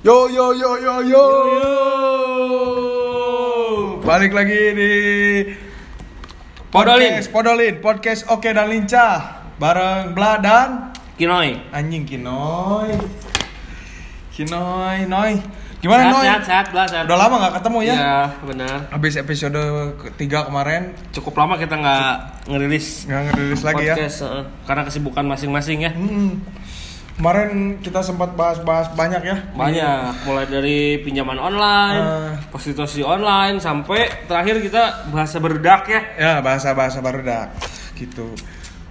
Yo yo yo yo yo. Balik lagi di Podolin. podcast Podolin, podcast Oke dan Lincah bareng Bla dan Kinoy. anjing Kinoy. Kinoy, Noy. Gimana sehat, Noy? sehat, sehat, Bla, sehat. Udah lama nggak ketemu ya? Iya, benar. Habis episode ketiga kemarin Cukup lama kita nggak ngerilis nggak ngerilis lagi ya. podcast eh, karena kesibukan masing-masing ya. Hmm. Kemarin kita sempat bahas-bahas banyak ya. Banyak, mulai dari pinjaman online, Eh. prostitusi online, sampai terakhir kita bahasa berdak ya. Ya bahasa-bahasa baru dah gitu.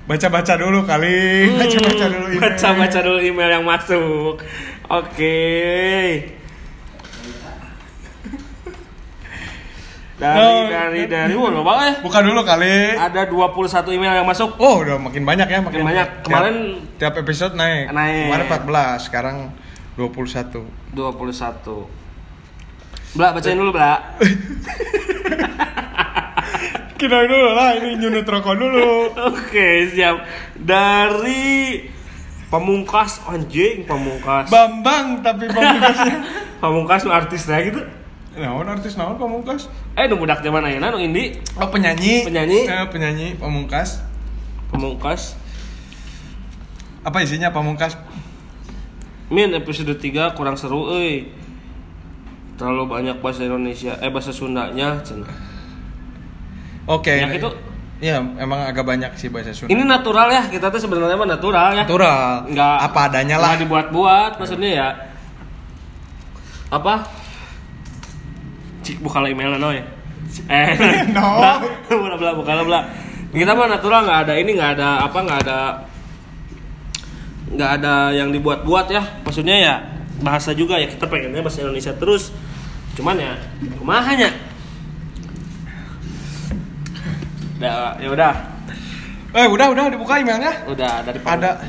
Baca-baca dulu kali. Baca-baca dulu email. Hmm, Baca-baca dulu email yang masuk. Oke. Dari No. dari dari wah nggak banget ya. Buka dulu kali. Ada 21 email yang masuk. Oh, udah makin banyak ya, makin, Makin banyak. Kemarin- tiap, episode naik. Naik. Kemarin 14, sekarang 21. 21 Bla, bacain dulu, Bla. Kira dulu lah, ini nyunut rokok dulu. Oke, siap. Dari Pamungkas anjing, Pamungkas. Bambang tapi pamungkasnya. Pamungkas nu artis lah gitu. Naon artis naon pamungkas? Eh, nu budak zaman ayeuna nu indi Oh, penyanyi. Penyanyi. Eh, penyanyi pamungkas. Pamungkas. Apa isinya pamungkas? Min episode 3 kurang seru euy. Terlalu banyak bahasa Indonesia, eh bahasa Sundanya cenah. Oke. Yang itu? Iya, emang agak banyak sih bahasa Sunda. Ini natural ya, kita tuh sebenarnya mah natural ya. natural. Nggak apa adanya lah. nggak dibuat-buat maksudnya ya apa cik buka emailnya noy. Eh No. bla bla buka bla. Kita mah natural nggak ada ini nggak ada apa nggak ada nggak ada yang dibuat-buat ya. Maksudnya ya bahasa juga ya kita pengennya bahasa Indonesia terus. Cuman ya kumahanya udah ya udah. Eh, udah udah dibuka emailnya. udah dari Ada.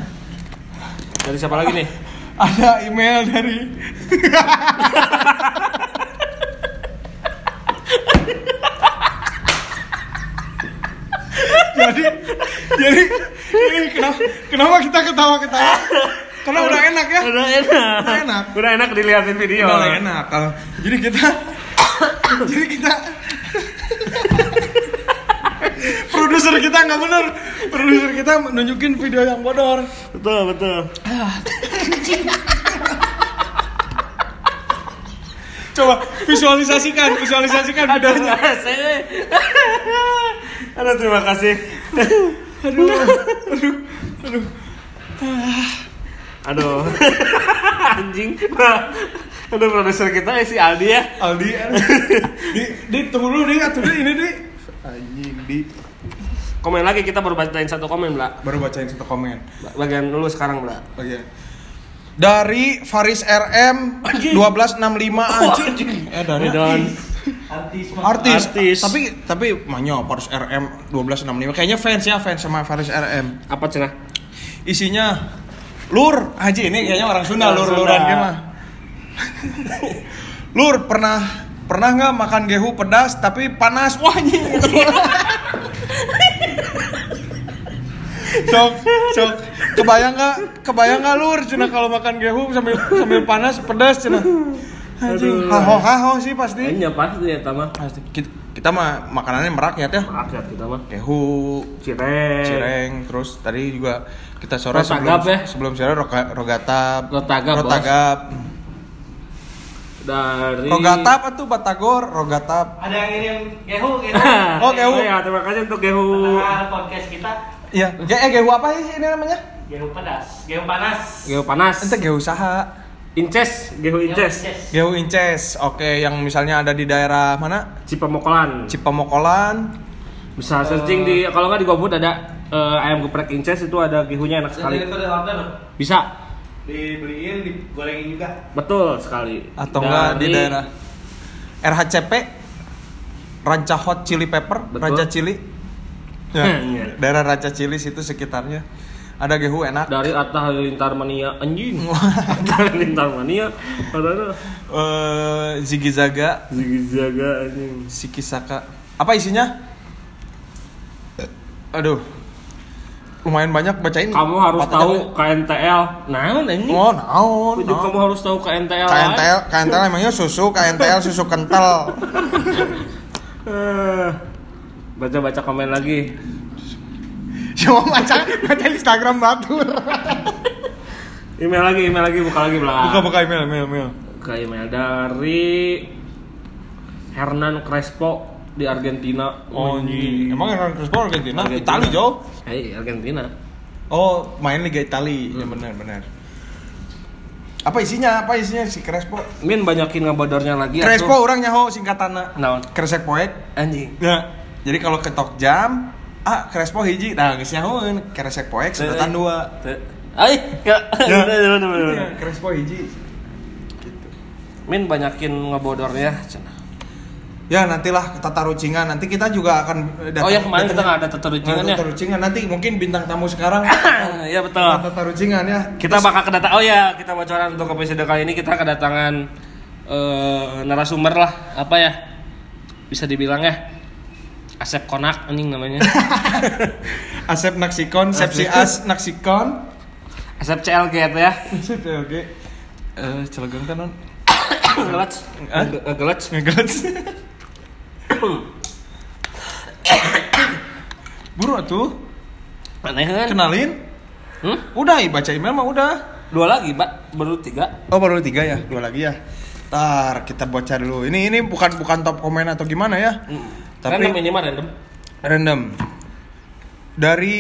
Dari siapa lagi nih? Ada email dari jadi jadi ini kenapa kenapa kita ketawa ketawa karena udah enak ya Udah enak. Udah enak. Udah enak dilihatin video. udah enak kalau jadi kita jadi kita produser kita nggak bener produser kita nunjukin video yang bodor Betul, betul. coba visualisasikan visualisasikan videonya. Aduh, terima kasih. Aduh. Aduh. Aduh. Aduh. Anjing. Aduh, produser kita ya si Aldi ya. Aldi di di tunggu dulu di. Atuh di ini di. Anjing di. Komen lagi kita baru bacain satu komen, Bla. baru bacain satu komen. Bagian dulu sekarang, Bla. bagian dari Faris RM 1265 anjing. eh dari. Dan artis. Artis. tapi tapi manyo Faris RM 1265 kayaknya fans ya fans sama Faris RM apa cenah? isinya lur haji ini kayaknya orang Sunda lur luran gimana lur pernah pernah nggak makan gehu pedas tapi panas? Wah anjing. Sok sok. Kebayang nggak? Kebayang nggak lur cina kalau makan gehu sambil sambil panas pedas cina Aduh. haho haho sih pasti Ini pasti ya, Tama. pasti kita, kita mah makanannya merakyat ya Rakyat kita mah. gehu Cireng. cireng terus tadi juga kita sore sebelum Rotagap ya? sebelum sore roga, rogatap Rotagap, Bos. rogatap Dari rogatap atau batagor rogatap Ada yang ngirim Gehu gitu. Oh, Gehu. ya, terima kasih untuk Gehu. Nah, podcast kita iya Ge eh gehu apa sih ini namanya Gehu pedas, Gehu panas. Gehu panas. ente gehu saha Inces, Gehu Inces. gehu inces oke yang misalnya ada di daerah mana Cipamokolan. Cipamokolan Bisa searching di kalau nggak di GoFood ada eh, ayam geprek Inces itu ada gehunya enak sekali. Bisa. dibeliin, digorengin juga. Betul sekali. atau enggak di daerah RHCP Ranca Hot Chili Pepper Betul. Raja Chili ya, Iya. daerah Raja Chili situ sekitarnya ada gehu enak dari Atta Halilintar Mania anjing. Atta Halilintar Mania. Ada eh Ziggy Zaga Ziggy Zaga anjing. Sikisaka apa isinya aduh lumayan banyak baca ini. Kamu harus tahu. KNTL. Naon ini? Oh, naon. Naon. kamu harus tahu KNTL. KNTL, KNTL emangnya susu, KNTL susu kental. Eh, Baca-baca komen lagi. Cuma baca baca Instagram batur. Email lagi, email lagi, buka lagi belakang. Buka buka email, email, email. Buka email dari Hernan Crespo di Argentina. Oh, anjing. Emang Hernan Crespo Argentina? Argentina. Itali jauh. Hei, Argentina. Oh, main Liga Itali. Ya benar, benar. Apa isinya? Apa isinya si Crespo? Min banyakin ngebodornya lagi Crespo orang nyaho singkatanna. Naon? Kresek poek. Anjing. Ya. Jadi kalau ketok jam, ah Crespo hiji. Nah, geus nyahoeun Kresek poek sedotan dua. Ay, ya. Ya. Bener, bener. Iya, Crespo hiji. Min banyakin ngebodornya. cenah. Ya nantilah kita taruh cingan. Nanti kita juga akan datang- Oh ya kemarin kita nggak ada teterucingan ya. Tata Rucingan nanti mungkin bintang tamu sekarang Iya betul. Tata Rucingan ya. Kita bakal kedatangan. Oh ya, kita bocoran untuk episode kali ini kita kedatangan eh, narasumber lah. Apa ya? Bisa dibilang ya. Asep Konak anjing namanya. Asep Naksikon, Sepsi As Naksikon. Asep CLG ya. Asep oke. Eh, celegang kanan. Ngelec. Hah? Ngelec. Ngegelet. Buru atuh, Aneh kan? kenalin. Hmm? Udah, baca email mah udah. Dua lagi, Pak. Baru tiga. Oh, baru tiga ya? Dua lagi ya. Ntar kita baca dulu. Ini ini bukan bukan top komen atau gimana ya? Tapi Tapi random ini mah random. random. Dari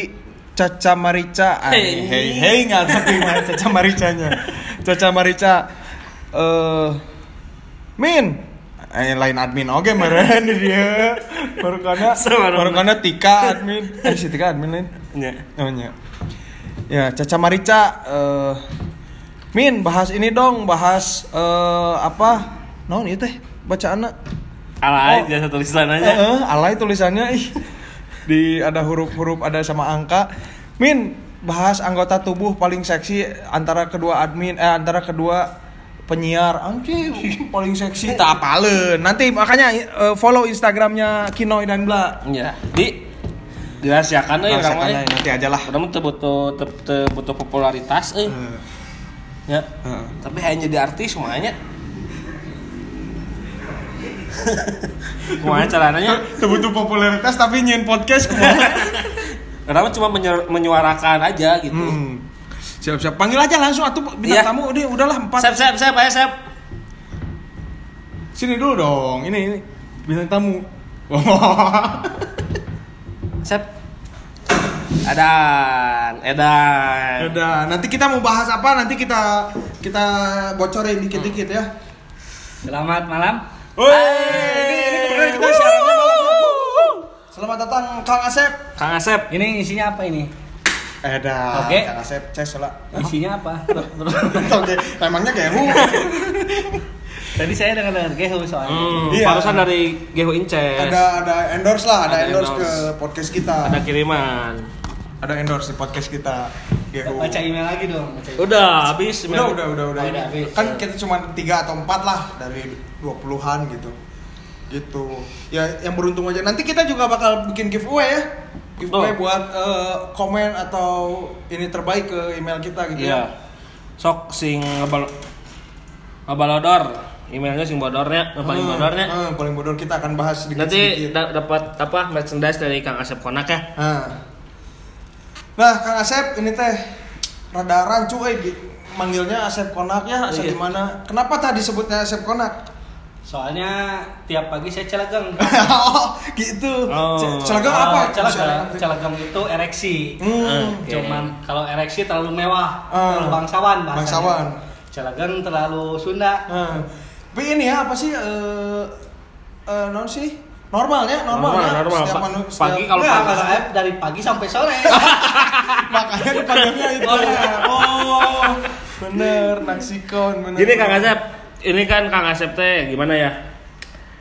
Caca Marica. Ah, Hey. hey hey nggak tapi mah Caca Maricanya. Caca Marica. Eh Min. Eh, lain admin oke meren dia. Baru karena baru karena Tika admin. Eh si Tika admin lain. Iya. Oh iya. Ya, Caca Marica eh Min bahas ini dong, bahas eh apa? Naon ieu teh? Bacaan Alay, Oh. jasa tulisan aja. Heeh, alay tulisannya ih. Di ada huruf-huruf ada sama angka. Min, bahas anggota tubuh paling seksi antara kedua admin eh antara kedua penyiar anjing paling seksi tak apaleun. Nanti makanya eh, follow Instagramnya Kinoy dan Bla. Iya. Di dirahasiakan euy mah. aja, nanti aja lah. Teu butuh teu teu butuh popularitas euy. Eh, Ya. Heeh. Tapi hanya jadi artis semuanya. Kumaha caranya? Teu butuh popularitas tapi nyin podcast kumaha. Karena cuma menyu- menyuarakan aja gitu. Hmm. Siap-siap panggil aja langsung atuh bintang Iya. tamu udah udahlah empat. Sep, sep, sep, ayo sep. Sini dulu dong. Ini ini bintang tamu. Sep. Edan, edan. Udah, nanti kita mau bahas apa? Nanti kita kita bocorin dikit-dikit ya. Selamat malam. Woi, ini ini kebetulan kita siarannya malam. Selamat datang Kang Asep. Kang Asep. Ini isinya apa ini? Eh dah, Oke. Kang Asep, ces lah. Isinya apa? Oke, emangnya kayak hu. Tadi saya dengar dengar gehu soalnya. Hmm, Iya. barusan dari Geho Inces. Ada ada endorse lah, ada, Ada endorse, endorse. ke podcast kita. Ada kiriman. Ada endorse di podcast kita. Gehu. Baca email lagi dong. Baca email. Udah habis. Udah, udah, udah, udah. Oh, udah habis. Kan kita cuma tiga atau empat lah dari 20-an gitu. Gitu. Ya yang beruntung aja. Nanti kita juga bakal bikin giveaway ya. Giveaway Oh. buat eh, komen atau ini terbaik ke email kita gitu Iya. ya. Sok sing ngebal ngebalodor. Emailnya sing bodornya, yang paling Hmm, bodornya. hmm, paling bodor kita akan bahas sedikit Nanti dapat apa merchandise dari Kang Asep Konak ya. Nah. Nah, Kang Asep ini teh rada rancu eh di- manggilnya Asep Konak ya, Asep Iya. gimana? Kenapa tadi disebutnya Asep Konak? Soalnya tiap pagi saya celagang. oh, gitu. Oh. Celagang apa? Celagang, celagang itu ereksi. Hmm. Oke. Cuman kalau ereksi terlalu mewah, Ah. terlalu bangsawan bahasanya. Bangsawan. Celagang terlalu Sunda. Nah, tapi ini ya apa sih eh eh, non sih? Normalnya, normal, Normal, ya. normal. Setiap manu- pagi setiap- kalau Enggak, pagi- saya dari pagi sampai sore. makanya dipanggilnya itu. Oh, iya. Oh, bener, naksikon, bener. Gini Kang Asep, ini kan Kang Asep teh gimana ya?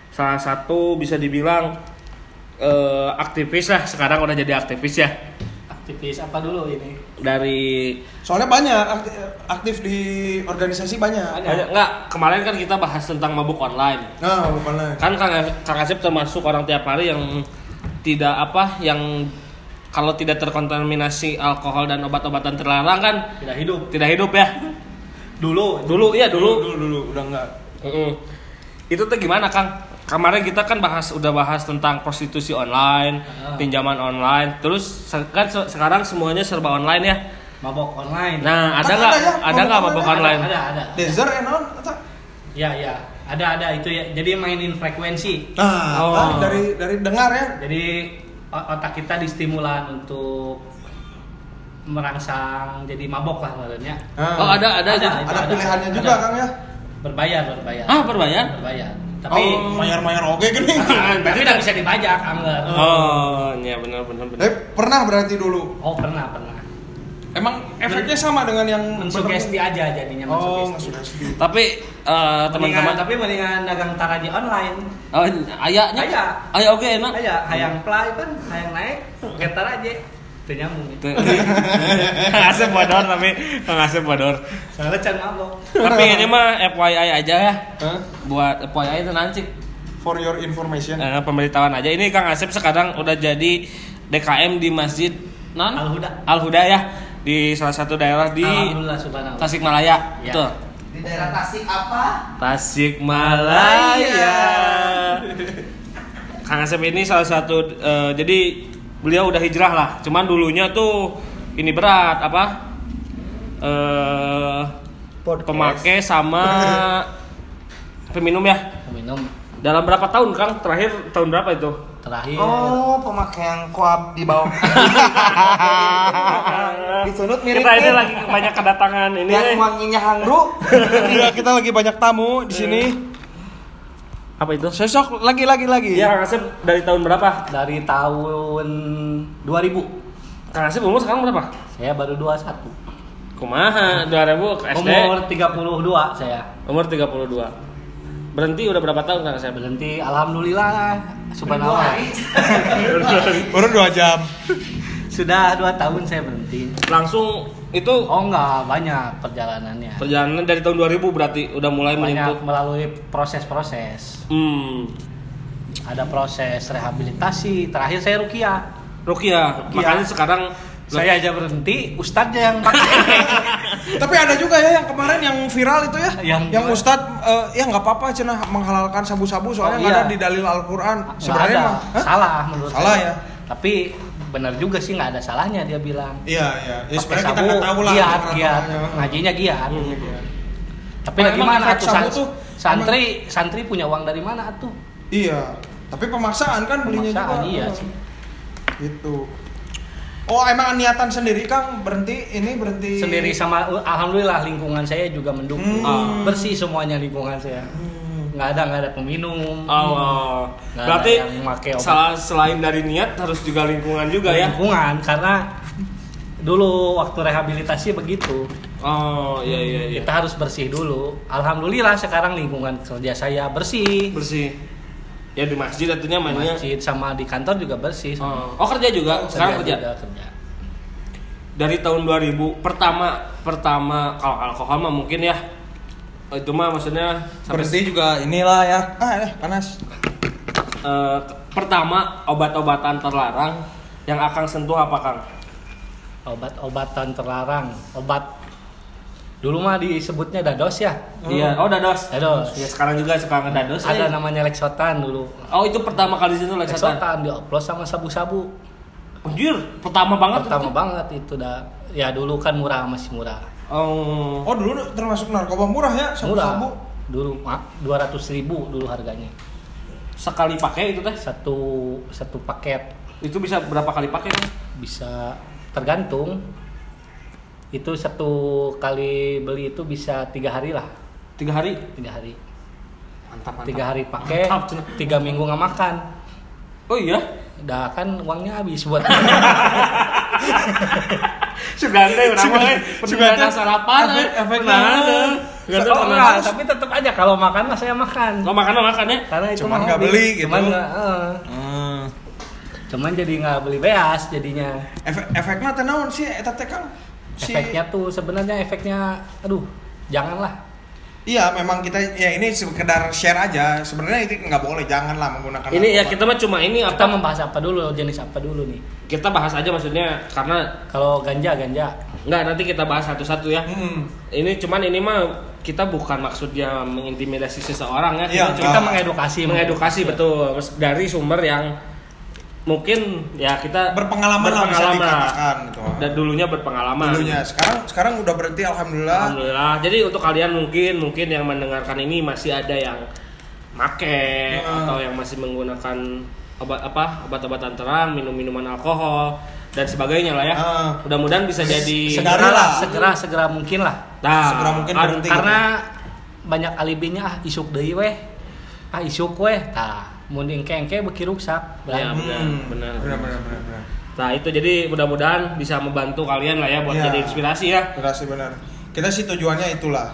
Salah satu bisa dibilang eh, aktivis lah. Sekarang udah jadi aktivis ya. Aktivis apa dulu ini? Dari Soalnya banyak aktif, aktif di organisasi banyak. Banyak. banyak enggak kemarin kan kita bahas tentang mabuk online. Nah, bukan lagi. Kan Kang, Kang Asep termasuk orang tiap hari yang tidak apa yang kalau tidak terkontaminasi alkohol dan obat-obatan terlarang kan Tidak hidup. tidak hidup ya. Dulu. Dulu iya dulu dulu. dulu dulu udah enggak Mm-mm. Itu tuh gimana Kang? Kemarin kita kan bahas udah bahas tentang prostitusi online, Ah. pinjaman online. Terus kan se- sekarang semuanya serba online ya. Mabok online. Nah, ada nggak ada ya, ada nggak mabok mabok online? online? ada, ada. Desert and on atau Ya, ya. Ada, ada itu ya. Jadi mainin frekuensi. nah Oh. kan dari dari dengar ya Jadi otak kita distimulan untuk merangsang jadi mabok lah maksudnya. Nah, Oh, ada ada aja. Ada. ada pilihannya juga Ada. kang ya Berbayar, berbayar. Ah, berbayar? Berbayar. Tapi oh mayar mayar oke gini tapi tidak bisa dibajak, Angger. Oh, iya benar benar benar. eh pernah berarti dulu Oh, pernah, pernah. Emang efeknya sama dengan yang Mensugesti aja jadinya oh mensugesti. Tapi eh, teman-teman tapi mendingan dagang taraji online. Oh, ayahnya? Aya. Ayah oke enak. Aja hayang play kan, hayang naik, ke taraji. Teu nyambung. ya. Ngasih bodor tapi ngasih bodor. Soalnya can mabok. Tapi ini mah FYI aja ya. Hah? Buat FYI itu nanti for your information eh, pemberitahuan aja. Ini Kang Asep sekarang udah jadi DKM di Masjid non Al-Huda. Al Huda ya di salah satu daerah di. Tasikmalaya. Ya. Betul. Di daerah Tasik apa? Tasikmalaya. Kang Asep ini salah satu eh, jadi beliau udah hijrah lah. Cuman dulunya tuh ini berat apa? Eh pemakai sama peminum ya. minum Dalam berapa tahun Kang? Terakhir tahun berapa itu? Terakhir. Oh, pemakai yang koap di bawah. Disunut mirip Kita ini lagi banyak kedatangan ini. yang wanginya hangru. iya kita lagi banyak tamu di sini Apa itu? sesok lagi lagi lagi Iya Kang Asep dari tahun berapa? Dari tahun 2000. Kang Asep umur sekarang berapa? Saya baru 21. Kumaha? 2000 ke SD. Umur 32 saya. Umur 32. Berhenti udah berapa tahun Kang Asep? Berhenti alhamdulillah subhanallah. baru dua jam Sudah 2 tahun saya berhenti. Langsung itu Oh enggak, banyak perjalanannya. perjalanan dari tahun 2000 berarti udah mulai menyentuh. Banyak melalui proses-proses. Hmm. Ada proses rehabilitasi. Terakhir saya rukiah. Rukia. Ruqyah. Makanya sekarang Saya aja berhenti, ustadznya yang pakai. tapi ada juga ya yang kemarin yang viral itu ya Yang yang gimana? ustad eh, ya nggak apa-apa cenah menghalalkan sabu-sabu soalnya Oh, iya. ada di dalil Al-Quran sebenarnya ada. mah salah menurut Salah saya. ya? Tapi benar juga sih nggak ada salahnya dia bilang. iya iya ya, sebenarnya kita nggak tahu lah giat, giat. Ngajinya giat. Iya, iya. Tapi Emang gimana tuh sabu san- tuh, santri santri punya uang dari mana tuh? iya tapi pemaksaan kan belinya Pemaksaan, juga iya sih. gitu oh emang niatan sendiri kang berhenti ini berhenti Sendiri sama alhamdulillah lingkungan saya juga mendukung. Hmm. Bersih semuanya lingkungan saya. Hmm. Nggak ada nggak ada peminum. Oh, Nggak berarti ada salah selain dari niat harus juga lingkungan juga ya. lingkungan karena dulu waktu rehabilitasi begitu Oh, iya iya iya. kita harus bersih dulu alhamdulillah sekarang lingkungan kerja saya bersih bersih. Ya di masjid atunya di mainnya. masjid sama di kantor juga bersih Oh, oh kerja juga. Sekarang kerja. juga, kerja. Dari tahun 2000 pertama pertama kalau alkohol mah mungkin ya itu mah maksudnya sampai berhenti juga inilah ya ah eh panas eh, pertama obat-obatan terlarang yang akan sentuh apa Kang? obat-obatan terlarang obat dulu mah disebutnya dados ya Iya, oh dados. Dados. Ya sekarang juga suka ngedados. ada eh. namanya leksotan dulu Oh itu pertama kali di situ leksotan. leksotan dioplos sama sabu-sabu Anjir, pertama banget. pertama itu. banget itu dah ya dulu kan murah masih murah Oh. oh dulu termasuk narkoba murah ya sabu-sabu murah dulu mak 200 ribu dulu harganya Sekali pakai itu teh. satu satu paket Itu bisa berapa kali pakai kan? bisa tergantung itu satu kali beli itu bisa tiga hari lah Tiga hari. tiga hari Mantap, mantap. tiga hari pakai Mantap, tiga minggu nggak makan Oh iya. dah kan uangnya habis buat Sugante urang mah eh. Sugante. sarapan eh. Efek- efek Pernah naon? ada. Sugante oh, enggak, tapi tetap aja kalau makan mah saya makan Lo makan lo makan ya? karena itu Cuman mah nggak beli gitu. cuman nggak eh. Hmm. cuman jadi nggak beli beas jadinya efek efeknya teh naon sih eta teh si efeknya tuh sebenarnya efeknya aduh janganlah Iya, memang kita ya ini sekedar share aja. Sebenarnya itu nggak boleh, janganlah menggunakan. Ini ya kita mah cuma ini Kita apa? membahas apa dulu, jenis apa dulu nih? Kita bahas aja maksudnya karena Kalau ganja, ganja. nggak nanti kita bahas satu-satu ya. Mm-mm. Ini cuman ini mah kita bukan maksudnya mengintimidasi seseorang ya. Iya, Kita Kita mengedukasi, mengedukasi betul dari sumber yang mungkin ya kita berpengalaman lah bisa berpengalaman. dikatakan gitu. dan dulunya berpengalaman Dulunya sekarang sekarang udah berhenti alhamdulillah. alhamdulillah jadi untuk kalian mungkin mungkin yang mendengarkan ini masih ada yang make Hmm. atau yang masih menggunakan obat apa obat-obatan terang minum minuman alkohol dan sebagainya lah ya Ah. mudah-mudahan bisa jadi Segera Segera lah. segera segera mungkin lah. nah, segera mungkin berhenti. Karena banyak alibinya ah isuk deui weh. Ah isuk weh. Tah, mun engke-engke beki rusak. Ya, Belah. benar, benar. benar benar benar. benar. Nah itu jadi mudah-mudahan bisa membantu kalian lah ya buat Iya. jadi inspirasi ya. Sih benar. Kita sih tujuannya itulah.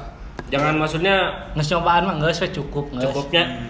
Jangan maksudnya Nges nyobaan mah we cukup, geus. cukupnya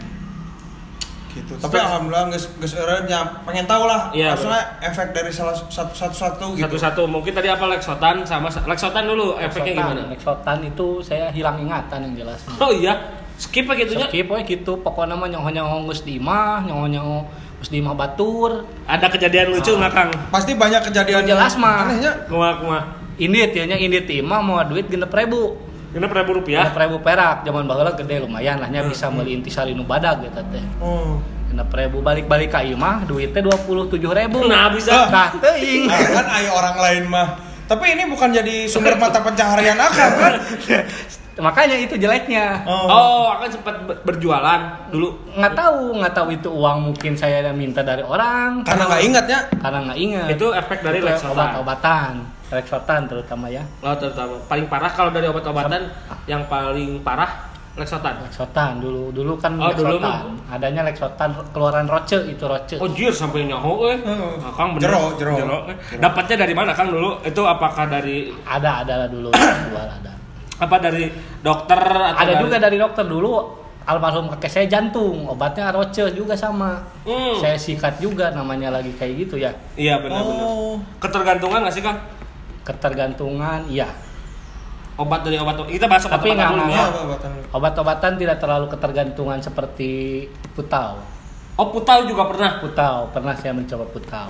gitu. Tapi alhamdulillah geus geus eureunnya pengen tahu lah Iya, maksudnya efek dari salah satu satu satu gitu. satu-satu. Mungkin tadi apa Lexotan sama Lexotan dulu efeknya gimana? Lexotan itu saya hilang ingatan yang jelas. Oh iya, skip aja gitunya. Skip we gitu, pokoknya mah nyoho-nyoho geus di imah, geus di imah batur. Ada kejadian lucu nggak Kang? Pasti banyak kejadian jelas mah. Anehnya Kuma kuma. Indit ya nya indit di imah mau duit genep ribu. Ini ribu rupiah. Genep ribu perak, zaman baheula gede lumayan lah nya bisa meuli intisari nu badag gitu teh. Oh. Genep ribu balik-balik ka imah duitnya 27 ribu. Nah, bisa. Nah, teuing. Nah, kan ayo orang lain mah. Tapi ini bukan jadi sumber mata pencaharian akang kan? Makanya itu jeleknya. Oh, akan sempat ber- berjualan dulu. nggak tahu nggak tahu itu uang mungkin saya minta dari orang Karena nggak ingatnya. karena nggak ingat Itu efek dari Lexotan. obat-obatan Lexotan terutama ya Oh, terutama paling parah kalau dari obat-obatan yang paling parah Lexotan. Lexotan dulu dulu kan Oh, dulu Lexotan adanya Lexotan keluaran Roce itu Roce Oh jir sampai nyaho eh. Hmm. Ah, Kang bener. Jero, jero. eh. Dapatnya dari mana Kang dulu? Itu apakah dari ada ada lah dulu jual ada apa dari dokter atau ada dari- juga dari dokter dulu almarhum kakek saya jantung obatnya Roce juga sama Hmm. saya sikat juga namanya lagi kayak gitu ya Iya benar-benar. Oh. Ketergantungan nggak sih Kang? ketergantungan iya Obat dari obat kita bahas Tapi obat-obatan nggak- dulu ya. Obatan obat-obatan tidak terlalu ketergantungan seperti putau Oh putau juga pernah. Putau, pernah saya mencoba putau.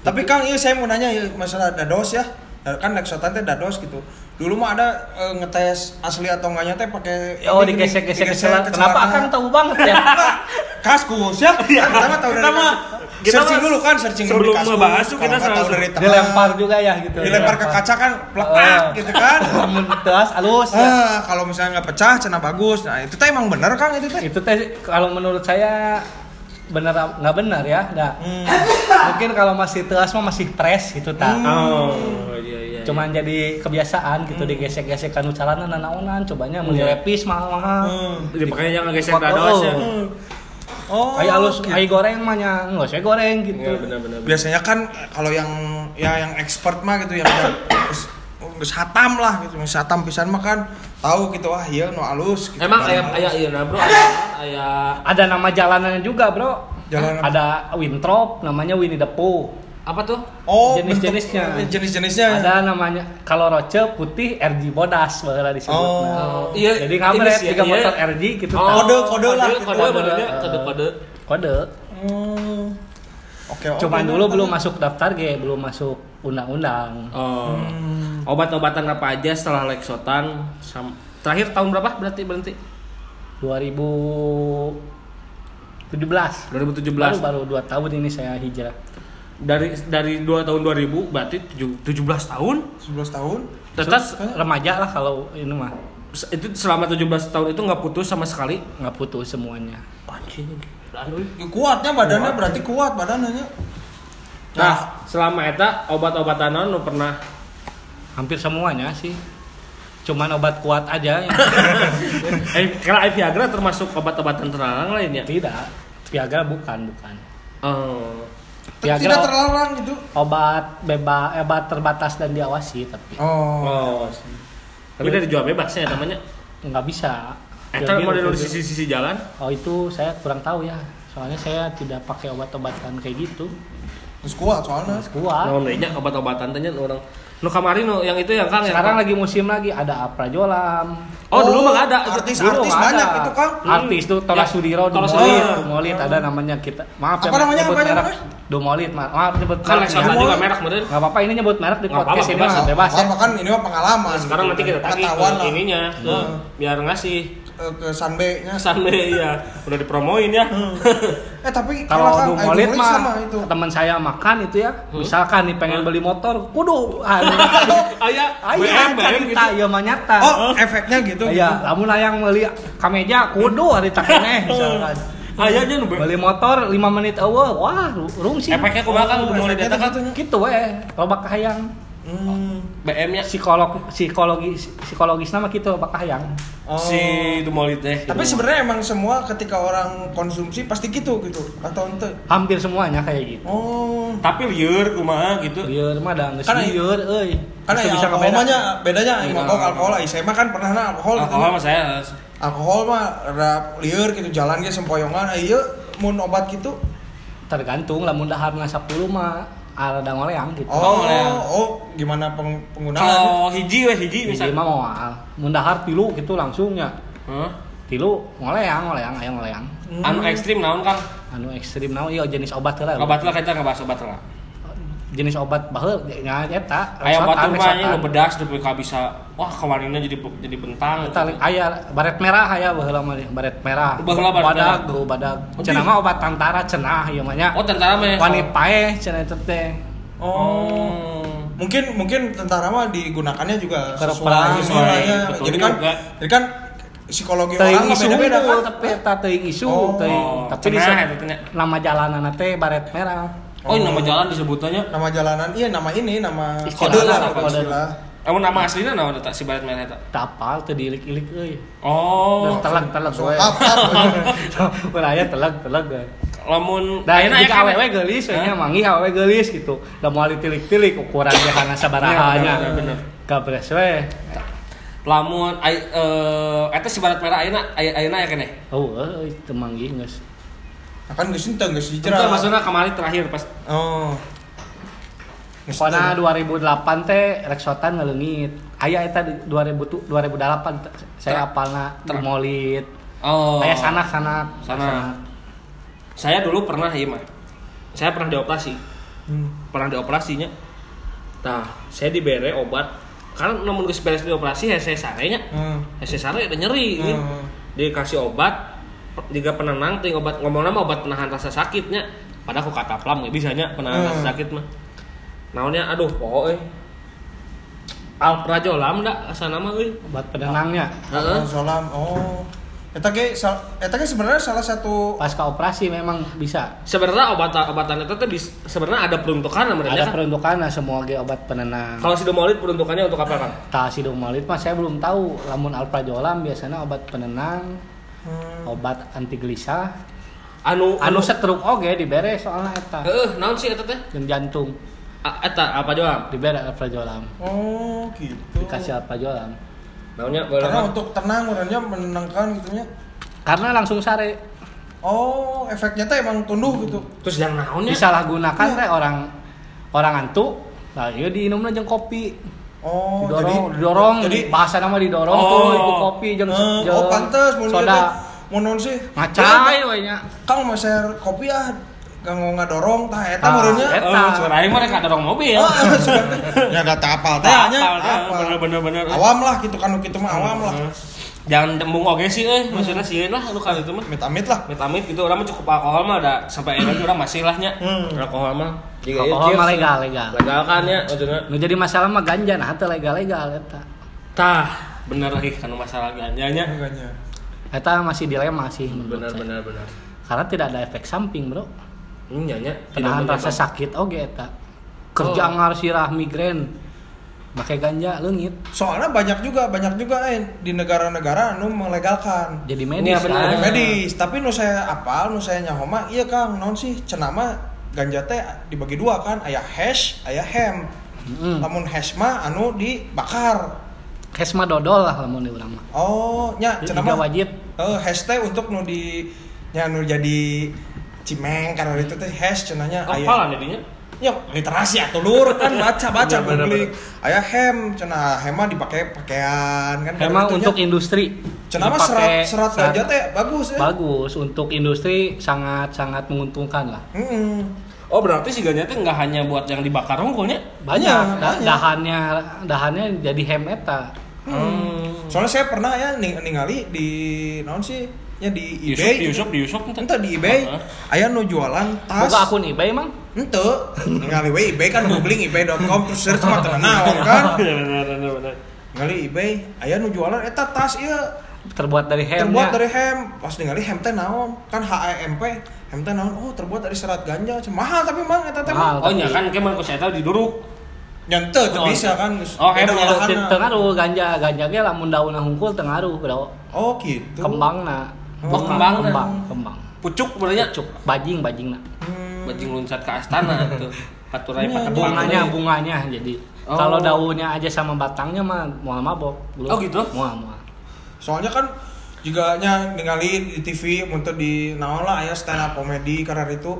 Tapi Kang, iya saya mau nanya ya, masalah dados ya. Kan Lexotan teh dados gitu. Dulu mah ada eh, ngetes asli atau enggaknya teh pakai Oh, digesek celana. ke Kenapa. Akang tahu banget ya? Kaskus ya. Kan Kita mah tahu dari Kita mah- kita searching dulu kan, searching dulu di kaskus. tuh Kalau kita nggak tahu selalu- dari. Dilempar juga ya gitu. Dilempar ke kaca kan pelepak Oh. gitu kan. Namun teas halus. ya. Ah, kalau misalnya nggak pecah, cina bagus. Nah, itu teh emang bener Kang itu teh. Itu teh kalau menurut saya benar nggak benar ya, nggak. Hmm. Mungkin kalau masih teas mah masih fresh gitu tak. Oh iya iya. Cuman jadi kebiasaan gitu digesek-gesek kanu calana nanaonan, cobanya mau Iya. dilepis mahal-mahal. Hmm. Jadi makanya jangan gesek dados ya. Oh. Kayak halus, gitu. kayak goreng mah nya, nggak saya goreng gitu. Iya benar-benar. biasanya kan kalau yang ya yang expert mah gitu yang udah geus- hatam lah gitu geus hatam pisan mah kan tahu gitu wah iya nu alus gitu. Emang halus. ayah iya nah bro ayah Ada nama jalanannya juga, Bro. Jalan? Ada Winthrop, namanya Winnie the Pooh. Apa tuh? oh jenis-jenisnya. jenis-jenisnya Ada namanya kalau Roce putih RG Bodas baheula disebut. Oh. Nah, Iya, Jadi ngamret ini sih, tiga iya. motor RG gitu. Oh. Kode, kode lah, Kode, kode, Kode. kode, kode, kode. Kode. Hmm. oke oke Cuman dulu belum masuk daftar G, belum masuk undang-undang. Oh. Hmm. Obat-obatan apa aja setelah Lexotan? Terakhir tahun berapa berarti berhenti? 2017. 2017. Baru baru 2 tahun ini saya hijrah. Dari dari 2 tahun 2000 berarti tujuh- 17 tahun. 11 tahun Terus Remaja lah kalau ini mah itu selama 17 tahun itu nggak putus sama sekali. nggak putus semuanya. Anjing. Ya, kuatnya badannya berarnya kuat badannya Nah, selama eta obat-obatan naon nu pernah Hampir semuanya sih. Cuman obat kuat aja yang eh kalau Viagra termasuk obat-obatan terlarang lainnya. tidak. Viagra bukan, bukan. Oh. Viagra tidak terlarang gitu obat bebas obat terbatas dan diawasi tapi oh Oh. Tapi dari jual bebas ya namanya. nggak bisa Jadi, model di itu- sisi-sisi jalan. oh itu saya kurang tahu ya soalnya saya tidak pakai obat-obatan kayak gitu Terus kuat soalnya. kuat Naon deui nya obat-obatan teh nya orang. Nu kamari nu yang itu yang Kang yang sekarang lagi musim lagi ada aprajolam Oh, dulu mah ada. Artis Dulu artis banyak ada. itu Kang. artis tuh Tora Ya, Sudiro Tora Dumolit Sudiro. Dumolit ada namanya kita maaf Apa namanya, nyebut apa merek namanya? Dumolit ma- maaf nyebut Kan merek Lexan ya. juga merek meureun. nggak apa-apa ini nyebut merek di podcast ini bebas. ya Apa kan ini mah pengalaman. Sekarang nanti kita tagih ininya ke Hmm. biar ngasih Eh, ke Sanbe-nya. Sunday ya udah dipromoin ya. Eh tapi kalau eh, Dumolit Dumolit mah teman saya makan itu ya Hmm. misalkan nih pengen beli motor kudu anu, Aya Ayo, BM BM cerita gitu. ya mah nyata. Oh, efeknya gitu. Iya, lamun layang meuli kameja kudu hari tak keneh misalkan. Aya nya nu Beli motor 5 menit eueuh, wah rung sih. Efeknya kumaha kan Oh, Dumolit eta kan gitu nya. Gitu we, loba kahayang. Hmm. BM nya Psikolog psikologi psikologis nama gitu loba kahayang. Oh. si Dumolit teh. Tapi sebenarnya emang semua ketika orang konsumsi pasti gitu gitu atau ente. Hampir semuanya kayak gitu. Oh. tapi lieur kumaha gitu. Lieur mah da geus Kan- lieur euy. Kan Geus ya bisa bedanya Iya. mabok alkohol ai saya mah kan pernah na alkohol gitu. Alkohol mah saya Alkohol mah ada lieur gitu jalan ge sempoyongan ieu mun obat gitu. Tergantung lamun daharna 10 mah ada ngoleang gitu. Oh, ngoleang. oh, gimana peng penggunaan? kalau hiji we hiji Jadi misal. mah moal. Mun dahar tilu gitu langsungnya. Hah? Tilu ngoleang, ngoleang, aya ngoleang. Anu ekstrim naon Kang? Anu ekstrim naon ieu jenis obat heula. Obat lah kita ngebahas obat lah. Jenis obat baheul nya eta. Reksotan, rumahnya reksotan. nu bedas tapi ka bisa wah kemarinnya jadi jadi bentang. Eta aya baret merah aya baheula mah baret merah. Baheula baret badag, merah. badag. Oh, Cenah di- mah obat tantara cenah ieu mah nya. Oh tentara mah. Wani paeh cenah itu teh. Oh. Mungkin mungkin tentara mah digunakannya juga Ke sesuai perang, ininya. betul Jadi kan juga. jadi kan psikologi Teuing orang mah isu beda-beda kan. tapi eta teuing isu Oh, teuing. Tapi di nama jalanana teh baret merah. Oh, ini nama jalan disebutannya. Nama jalanan iya nama ini nama kode lah lah, kode istilah. Kamu nama aslinya naon eta si baret merah eta? Tapal teu diilik-ilik euy. Oh. Telag-telag Langsung we. up, up. Mun aya telag-telag. we. Lamun Da ayeuna jika aya kan- awewe geulis we nya Hah? mangi awewe geulis gitu. Da moal ditilik-tilik ukuran ge kana sabaraha Iya, nya. bener. Gabres we. Lamun ay, eh eta si baret merah ayeuna ay- ayeuna aya keneh. Oh, teu manggih geus. Akan geus henteu geus Itu dicerah. maksudnya kemarin terakhir pas Oh. Henteu. 2008 teh reksotan ngaleungit. Aya eta di 2000 tu- 2008 teh, saya apalna ter- molit. Oh. Aya sanak-sanak. Sanak. Saya dulu pernah iya mah. Saya pernah dioperasi. Hmm. Pernah dioperasinya. Nah, saya dibere obat. Karena namun geus beres dioperasi hese sarenya. Hmm. Hese sare nyeri gitu. Hmm. Dikasih obat juga penenang ting obat ngomongnya mah obat penahan rasa sakitnya. Padahal aku kata plam nggak bisanya penahan Hmm. rasa sakit mah. Naonnya aduh poho euy. Alprazolam da asana mah euy. Obat penenangnya. Heeh. Solam. Oh. Eta ge eta ge sebenarnya salah satu Pasca operasi memang bisa. Sebenarnya obat obatan itu tuh sebenarnya ada peruntukan namanya Ada kan? peruntukannya semua ge obat penenang. Kalau sidomolid peruntukannya untuk apa kan? Tasidomolid mah saya belum tahu. Lamun alprazolam biasanya obat penenang, Hmm. obat anti gelisah. Anu Anu stroke oge dibere soalnya eta. Heeh, naon sih eta teh? Jeung jantung A- Eta apa doang? dibere alprazolam. Oh, gitu. Dikasih alprazolam. Naonnya Karena boleh untuk tenang urangnya menenangkan gitu nya. Karena langsung sare Oh, efeknya teh emang tunduh gitu. Terus yang naonnya? disalahgunakan Iya. teh orang orang ngantuk. Nah, ieu diinumna jeung kopi. Oh, Didorong, didorong, jadi bahasa nama didorong Oh. tuh iku kopi jeung Eh, jeung oh ieu teh soda. mun naon sih? Ngacai we nya. Kang mau share kopi ah kanggo ngadorong tah eta meureunnya. eta. Oh, suara aing mah rek dorong mobil. Oh, ya ada tapal teh Apal, nya. bener-bener bener. Awam lah gitu kan kitu mah awam lah. Jangan dembung oge sih euy, maksudnya sieun lah lu kan itu mah. Amit-amit lah. Amit-amit gitu orang mah cukup alkohol mah ada sampai akhirnya orang masih lah nya. Hmm. Alkohol mah. Jika Alkohol cheers. mah legal, legal. Legal kan ya maksudnya. Nu jadi masalah mah ganja nah teu legal-legal eta. Tah, bener lagi kan masalah ganjanya. Enggaknya. Eta masih dilema sih Benar saya. benar benar. Karena tidak ada efek samping, Bro. Hmm, nyanya Penahan rasa sakit oge eta. Kerja Oh. ngar sirah migrain. Make ganja leungit Soalnya banyak juga, banyak juga eh di negara-negara anu melegalkan. jadi medis. Iya, benar. kan. Jadi medis, tapi nu saya apal, nu saya nyaho mah iya Kang, naon sih cenah mah ganja teh dibagi dua kan, aya hash, aya hemp. Mm. Lamun hash mah anu dibakar. Kesma dodol lah lamun di urang mah. Oh, nya cenah Juga mah. wajib. Eh, hash teh untuk nu di nya nu jadi cimeng karena itu teh hash cenahnya Apalan jadinya? Ya literasi atau lur kan baca baca Iya, bener, googling aya hem cenah hem mah dipakai pakaian kan Karena untuk industri cenah mah serat serat ganja teh bagus ya bagus untuk industri sangat sangat menguntungkan lah. Mm-mm. Oh berarti si ganja teh nggak hanya buat yang dibakar unggulnya? Banyak, Banyak, da- banyak. dahannya dahannya jadi hem eta. Hmm. soalnya saya pernah ya ning- ningali di naon sih ya di Di eBay Yusuf, di Yusuf, Ente di eBay Heeh. aya nu jualan tas Buka akun eBay emang? Ente ningali we eBay kan googling ebay.com terus search mah naon kan Iya ningali eBay aya nu jualan eta tas ieu Terbuat dari hem. terbuat dari hem pas ningali hem teh naon kan HEMP hem teh naon oh terbuat dari serat ganja mahal tapi mang eta teh Mahal. mah Oh nya kan ke mana ku saya tahu diduruk. teu teu Oh, bisa kan oh, hem nya olahanna. Tengaruh ganja ganja ge lamun daunna hungkul tengaruh bro. oh gitu Kembangna. Oh, kembang. kembang, kembang. Pucuk berarti Cuk, bajing bajingna. Hmm. Bajing loncat ke astana tuh. Paturai Iya, pakai Bunganya bunganya jadi. Oh. Kalau daunnya aja sama batangnya mah mual mabok. Belum. Oh, gitu? Mual mual. soalnya kan juga nya ningali di TV untuk di naon lah aya stand up comedy karena itu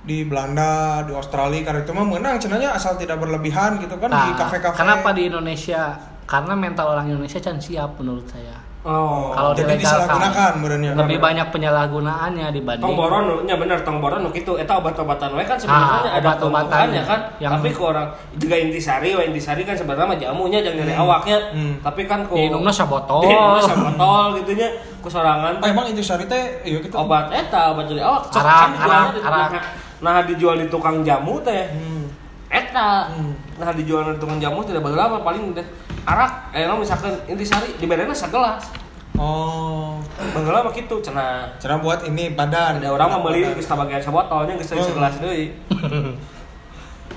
di Belanda, di Australia karena itu mah menang cenanya asal tidak berlebihan gitu kan di Nah, kafe-kafe. Kenapa di Indonesia? Karena mental orang Indonesia can siap menurut saya. Oh. Kalau jadi disalahgunakan benernya. Lebih banyak penyalahgunaannya dibanding Tong boron, nya bener tong kitu eta obat-obatan we kan sebenarnya Ah, ada obat-obatannya. kan. Yang- Tapi ke orang juga intisari, we intisari kan sebenarnya mah jamunya jangan dari awaknya. Hmm. Tapi kan ku Diinumna sabotol. Diinumna sabotol gitu nya ku sorangan Oh, emang itu sari teh iya gitu. obat eta obat dari awak Arak, kan dijualnya arak, di- arak. nah, nah dijual di tukang jamu teh Hmm. eta Hmm. nah dijual di tukang jamu tidak berapa paling deh arak eh no, misalkan intisari di bedana segelas Oh. bageula mah kitu cenah Cara buat ini badan. ada orang mah beli Badan. geus bagian sabotolnya geus Oh. segelas deui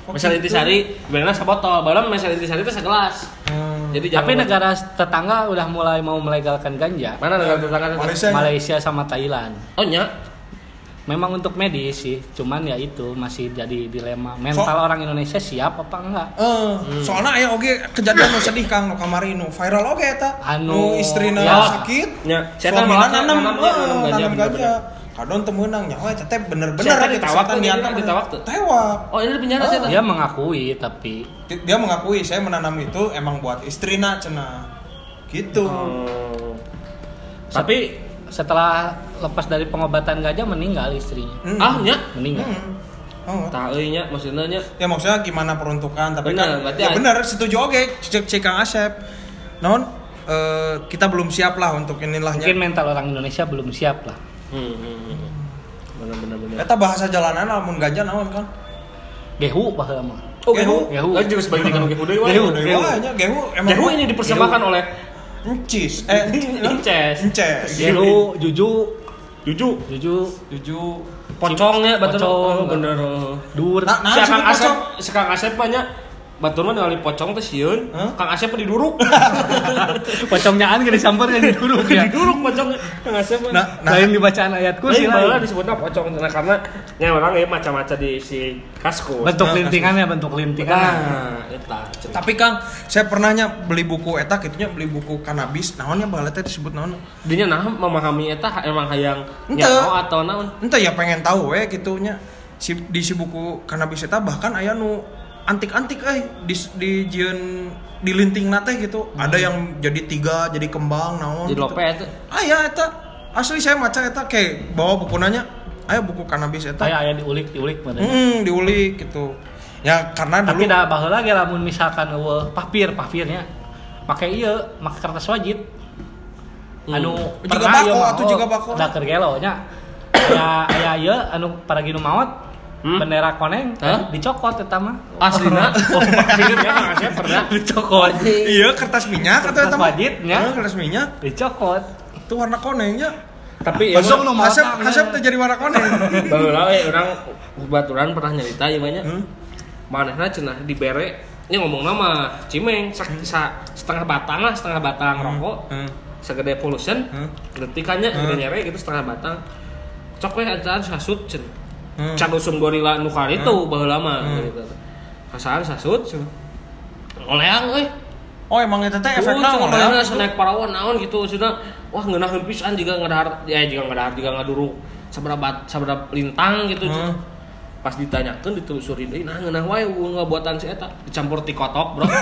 Oh, misal gitu. intisari di bedana sabotol balam misal intisari teh segelas Hmm. jadi Tapi negara tetangga udah mulai mau melegalkan ganja. mana negara tetangga Malaysia. Malaysia sama Thailand. oh nya Memang untuk medis sih, cuman ya itu masih jadi dilema. Mental So- orang Indonesia siap apa enggak? Eh, soalnya aya oge kejadian nu sedih Kang nu kamari nu viral oge eta. Anu, nu istrina ya. sakit. nya saya malah nanam nanam eh, ganja. Kadon teu meunang nyawa eta teh bener-bener Siapa gitu, ditawak setan tuh, diantam. dia ditawak tuh? Tewak. oh ini penjara Oh. saya Dia mengakui tapi Dia mengakui saya menanam itu emang buat istrina cenah. Gitu. Oh. tapi setelah lepas dari pengobatan ganja meninggal istrinya. Hmm. ah nya Meninggal. Hmm. Oh. tahu nya maksudnya nya Ya maksudnya gimana peruntukan tapi Bener, kan ya benar setuju oke cek cek Kang Asep. Non eh, kita belum siap lah untuk inilahnya. Mungkin mental orang Indonesia belum siap lah. Hmm, hmm, hmm. bener bener bener Eta bahasa jalanan lamun ganja naon kan? Gehu baheula mah. oh Gehu. gehu gehu gehu deui Gehu. Gehu nya gehu emang gehu ini dipersembahkan oleh encis eh Inces. ences. Gehu, juju, Juju juju, Tujuh pocongnya betul Pocong. bener dur. Nah, nah. Asep, pocong? si Kang Asep banyak Batur mah ningali pocong teh sieun, Hah? Kang Asep diduruk. Pocongnya an gak disamperin diduruk ya. diduruk pocong Kang Asep. Nah, nah Lain di bacaan ayat kursi Lain malah lain. disebutnya pocong nah, karena nya orang ya macam-macam di si kaskus. Bentuk Nah, lintingannya, bentuk lintingan. Nah, eta. tapi Kang, saya pernahnya beli buku eta kitunya beli buku kanabis. Naonnya baheula teh disebut naon? Dinya nah memahami eta emang hayang nyao atau naon? Entah ya pengen tahu we gitunya. Si di si buku kanabis eta bahkan aya nu antik-antik eh di di jieun di linting teh gitu. Ada yang jadi tiga, jadi kembang naon. Jadi gitu. lope eta. Aya eta. Asli saya maca eta kayak bawa buku nanya. Ayo buku kanabis eta. Kayak aya diulik diulik mana. Hmm, diulik gitu. Ya karena dulu Tapi dah baheula ge lamun misalkan eueuh papir, papirnya make ieu, make kertas wajib. Anu Juga bako, atuh oh, juga bako. Da keur gelo nya. Aya aya ieu anu paragi nu maot Hmm? bendera koneng Hah? dicokot eta mah. Aslina. Oh, filmnya Kang Asep pernah. dicokot. iya kertas minyak atau Kertas eta mah? wajibnya. Heeh, kertas minyak. Dicokot. Itu warna konengnya. Tapi ya Besok nu maot. Asep Asep teh jadi warna koneng. Baheula we urang baturan pernah nyarita ieu mah nya. Hmm? Manehna cenah dibere ini ngomong nama cimeng sak, sa- setengah batang lah setengah batang rokok Hmm. segede pollution Hmm. detikannya Hmm. gede nyere gitu setengah batang cok we antaan sasut cen Hmm. can usum gorila nu itu baheula mah Hmm. gitu kasaan sasut oleang euy Oh emang itu teh efeknya cuma ngoleh. bayarnya snack parawan naon gitu sudah wah ngeunaheun pisan juga ngadahar ya juga ngadahar juga ngaduruk saberapa saberapa lintang gitu Hmm. Pas ditanyakan ditelusuri deui nah ngeunah wae unggah buatan si eta dicampur ti kotok bro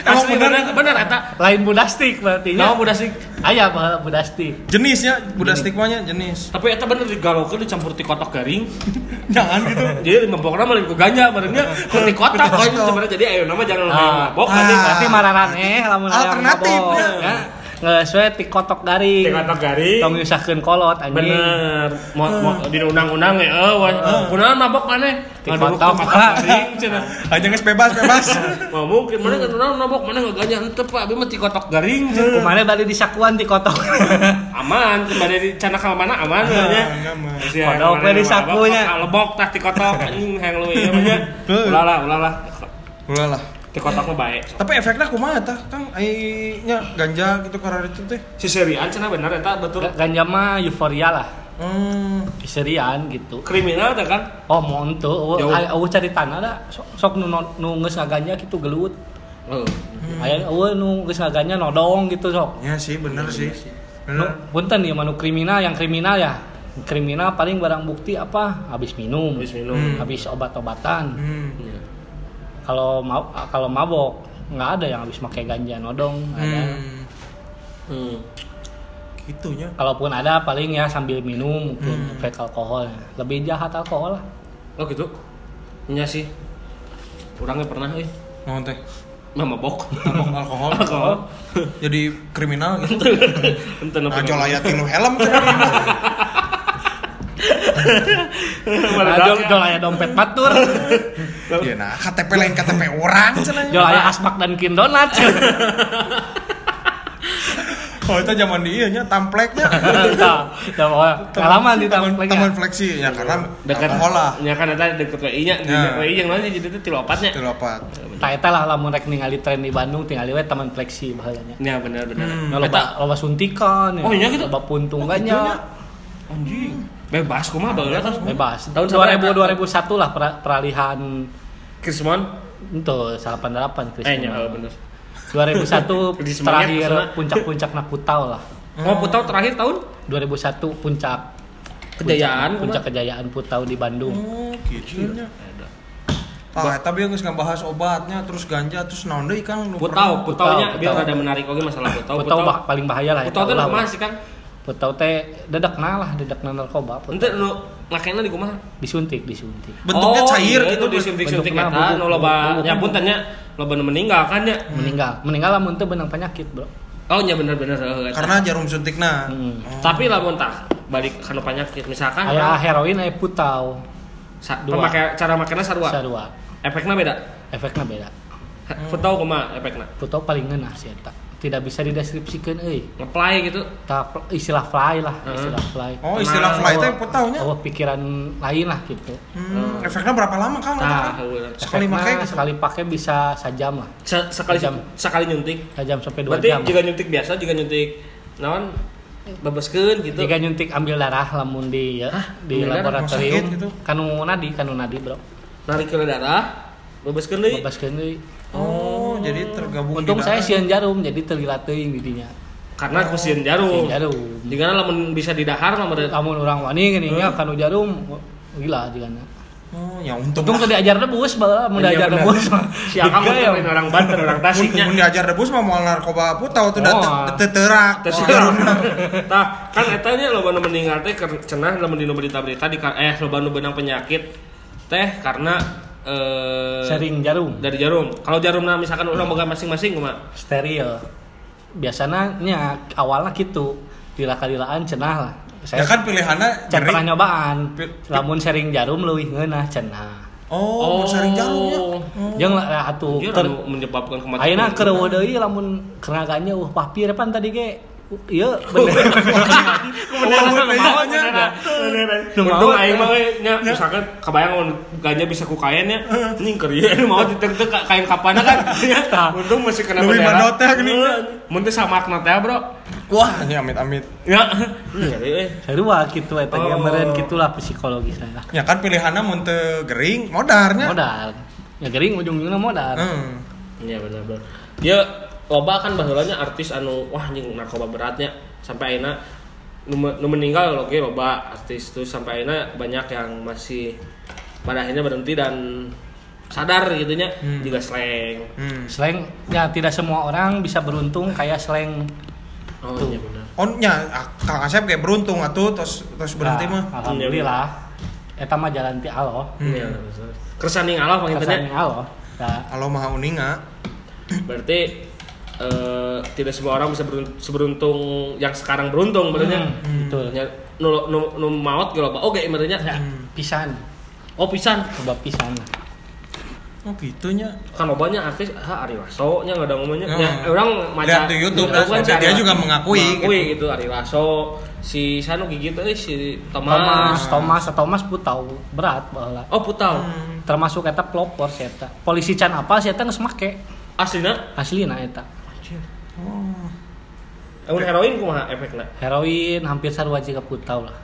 Emang Asli bener? bener eta Lain budastik berarti Nah, nya. udah sih. Aya baheula budastik. Jenisnya budak stigmanya jenis. Tapi eta bener digalokeun dicampur ti kotok garing. Jangan gitu. Jadi mabokna mah ku ganja barunya ku ti kotok sebenarnya jadi ayo nama jangan Ah. ah. mabok Ah. nanti Berarti mararaneh lamun aya Alternatif, mabok, ya. Ya. Ngeus we ti kotok garing. Ti kotok garing. Tong nyusahkeun kolot anjing. Bener, mau, mau di undang-undang ya, eh, wah, kunaon mabok mana? Ti Ngaduruk kotok. ke kotok garing, cenah. Aja nges bebas bebas. Mau mungkin mana kan kunaon mabok mana nggak ganja henteu pak, abi mah ti kotok garing, cenah. Kumane balik disakuan ti kotok. aman, kembali di cana kalau mana aman aman. Kodok we di sakunya. Lebok tah ti kotok anjing hayang lu ieu mah nya. Ulah lah, ulah lah. Ulah lah. Ti kotok mah bae. Tapi efeknya kumaha tah? Kang nya ganja gitu karena itu teh. Si serian cenah bener eta betul. Ganja mah euforia lah. Hmm. Keserian gitu. Kriminal teh kan? Oh, mau ente, eueuh cari tanah da. Sok, sok nu nu geus ngaganja kitu gelut. Oh. Aya eueuh nu geus ngaganja nodong gitu sok. Ya sih bener sih. Nu Bener. punten ya manu kriminal yang kriminal ya. Kriminal paling barang bukti apa? Habis minum, Habis minum. Hmm. habis obat-obatan. Hmm. Kalau ma kalau mabok nggak ada yang habis pakai ganja nodong, nggak ada. Hmm. Hmm. Gitunya. Kalaupun ada paling ya sambil minum mungkin Hmm. efek alkohol. Lebih jahat alkohol lah. Oh gitu? Iya sih. Orangnya pernah eh Mau teh. mabok. Mabok alkohol. Alkohol. Jadi kriminal gitu. Ente Nah, aya tilu helm cenah di imah. Nah, jol, jol aya dompet batur, Ya nah, KTP lain KTP orang cenah. jol aya aspak dan kin donat. Oh, itu zaman di iya nya tampleknya. Pokoknya pengalaman di taman taman, fleksi ya karena Dekat alkohol lah. Ya kan eta deket WI nya, di Ya. WI yang lain jadi itu tilu opatnya. Itu lopat. Tah eta lah lamun rek ningali tren di Bandung tinggal we taman fleksi bahayanya. Ya benar benar. Hmm. Loba, loba suntikan ya. Oh, iya gitu? Loba puntung Oh, anjing. Bebas kumaha baheula kan. Bebas. Tahun Tahun sabaraha? 2000 2001 lah peralihan Krismon. itu 88 Chris. Eh nya oh, bener. 2001 Di semangat terakhir puncak-puncak Nakutau lah. Mau putau terakhir tahun 2001 puncak Kejayaan, puncak, kejayaan Putau di Bandung. Oh, gitu nya. Ah, tapi geus ngabahas obatnya terus ganja terus naon deui Kang? Nu Putau, putaunya Putau, biar putau. ada menarik oke masalah putau. Putau bah, paling bahaya lah. Putau teh eta ulah, kumaha Bang. sih kan? Putau teh dedekna lah, dedekna narkoba. Ente nu makena di kumaha? Disuntik, disuntik. Bentuknya Oh, cair iya, gitu itu disuntik-suntik bentuknya eta nu loba ya bubuk. puntennya loba nu meninggal kan ya. Meninggal. Meninggal lamun teu benang penyakit, Bro. Oh nya bener-bener eta. Karena jarum suntikna. Hmm. tapi lamun tah balik kana penyakit misalkan Aya heroin aya putau. sa- dua. pemake cara makena sarua. Sarua. Efeknya beda. Efeknya beda. Putau kumaha efeknya? Putau paling ngeunah sih eta. Tidak bisa dideskripsikan euy. Ngeplay gitu. Ta istilah fly lah, Heeh. istilah fly. Oh, istilah fly teh putaunya. Oh, pikiran lain lah gitu. Hmm, efeknya berapa lama Kang? Nah. Sekali make gitu. sekali pakai bisa sejam lah. Se- sekali Jam. sekali nyuntik. Sejam sampai dua Berarti jam. jika nyuntik biasa, jika nyuntik naon bebaskeun gitu. Jika nyuntik ambil darah lamun di ya, Hah? di laboratorium gitu? kanu nadi kanu nadi bro Narik ke darah, bebaskeun deui. bebaskeun deui Oh, jadi tergabung untung saya sieun jarum jadi terlilat teuing di dinya Karena kusieun jarum. Sieun jarum Jika lamun bisa didahar mah bener. lamun urang wani gini kanu jarum gila jigana Oh, ya untung. untung teu diajar debus bae mun Iya, diajar bener. debus Si Akang temen orang Banten, orang Tasiknya. Mun diajar debus mah mau narkoba putau tuh Oh. datang teterak. Tah, kan eta nya loba nu meninggal teh cenah lamun dina berita-berita di eh loba nu benang penyakit teh karena eh sering jarum. dari jarum. Kalau jarumna misalkan urang boga masing-masing kumaha? steril. Biasanya nya awalnya gitu. Dila-kadilaan cenah lah. Ya saya kan pilihannya can pernah nyobaan. Pil- lamun sering jarum leuwih ngeunah cenah. Oh, sering jarumnya. jeung lah atuh Ieu ter anu menyebabkan kematian. ayeuna keur eueuh deui lamun kena ganya uh papir pan tadi ge ieu bener Untung aing mah nya misalkan kebayang ganja bisa ku kain nya anjing keur ieu anu mau diteu kain kapana kan. Untung masih kena bendera. teh gini. Heuh, Mun teh samakna teh bro. Wah, ini amit-amit. Ya. Iya eh. sarua kitu eta ge Oh. meureun kitulah psikologis lah Ya kan pilihannya mun teu gering, modarnya. modal ya gering ujung-ujungna modal. Iya benar benar. Ya loba kan baheulanya artis anu wah anjing narkoba beratnya sampai akhirnya nu, me- nu meninggal oke loba artis tuh sampai akhirnya banyak yang masih pada akhirnya berhenti dan sadar gitunya Hmm. juga slang Hmm. Slang ya tidak semua orang bisa beruntung kayak slang oh Tuh. iya benar Oh nya ah, Kang Asep kayak beruntung atuh terus terus berhenti Nah, mah. Alhamdulillah. Eta mah jalan ti Allah. Hmm. Iya, keresaning Allah panggilnya Kersane Allah. Ya, Kalau maha uninga. berarti eh, tidak semua orang bisa beruntung, seberuntung yang sekarang beruntung berarti hmm, betul. Ya, nu, nu, nu maut gitu pak oke berarti Ya, pisan. oh pisan Coba pisan. Oh gitunya. kan banyak artis ah Ari Lasso nya nggak ada ngomongnya Hmm. ya orang Lihat di YouTube, dan si dia juga mengakui mengakui gitu. Ari Lasso si Sanu gitu eh si Thomas, Thomas, Thomas, Thomas putau berat baheula. oh putau Hmm. Termasuk eta pelopor si eta. Polisi can apa si eta geus make aslina aslina eta. Oh. Emun heroin kumaha efekna Heroin hampir sarua jiga putau lah.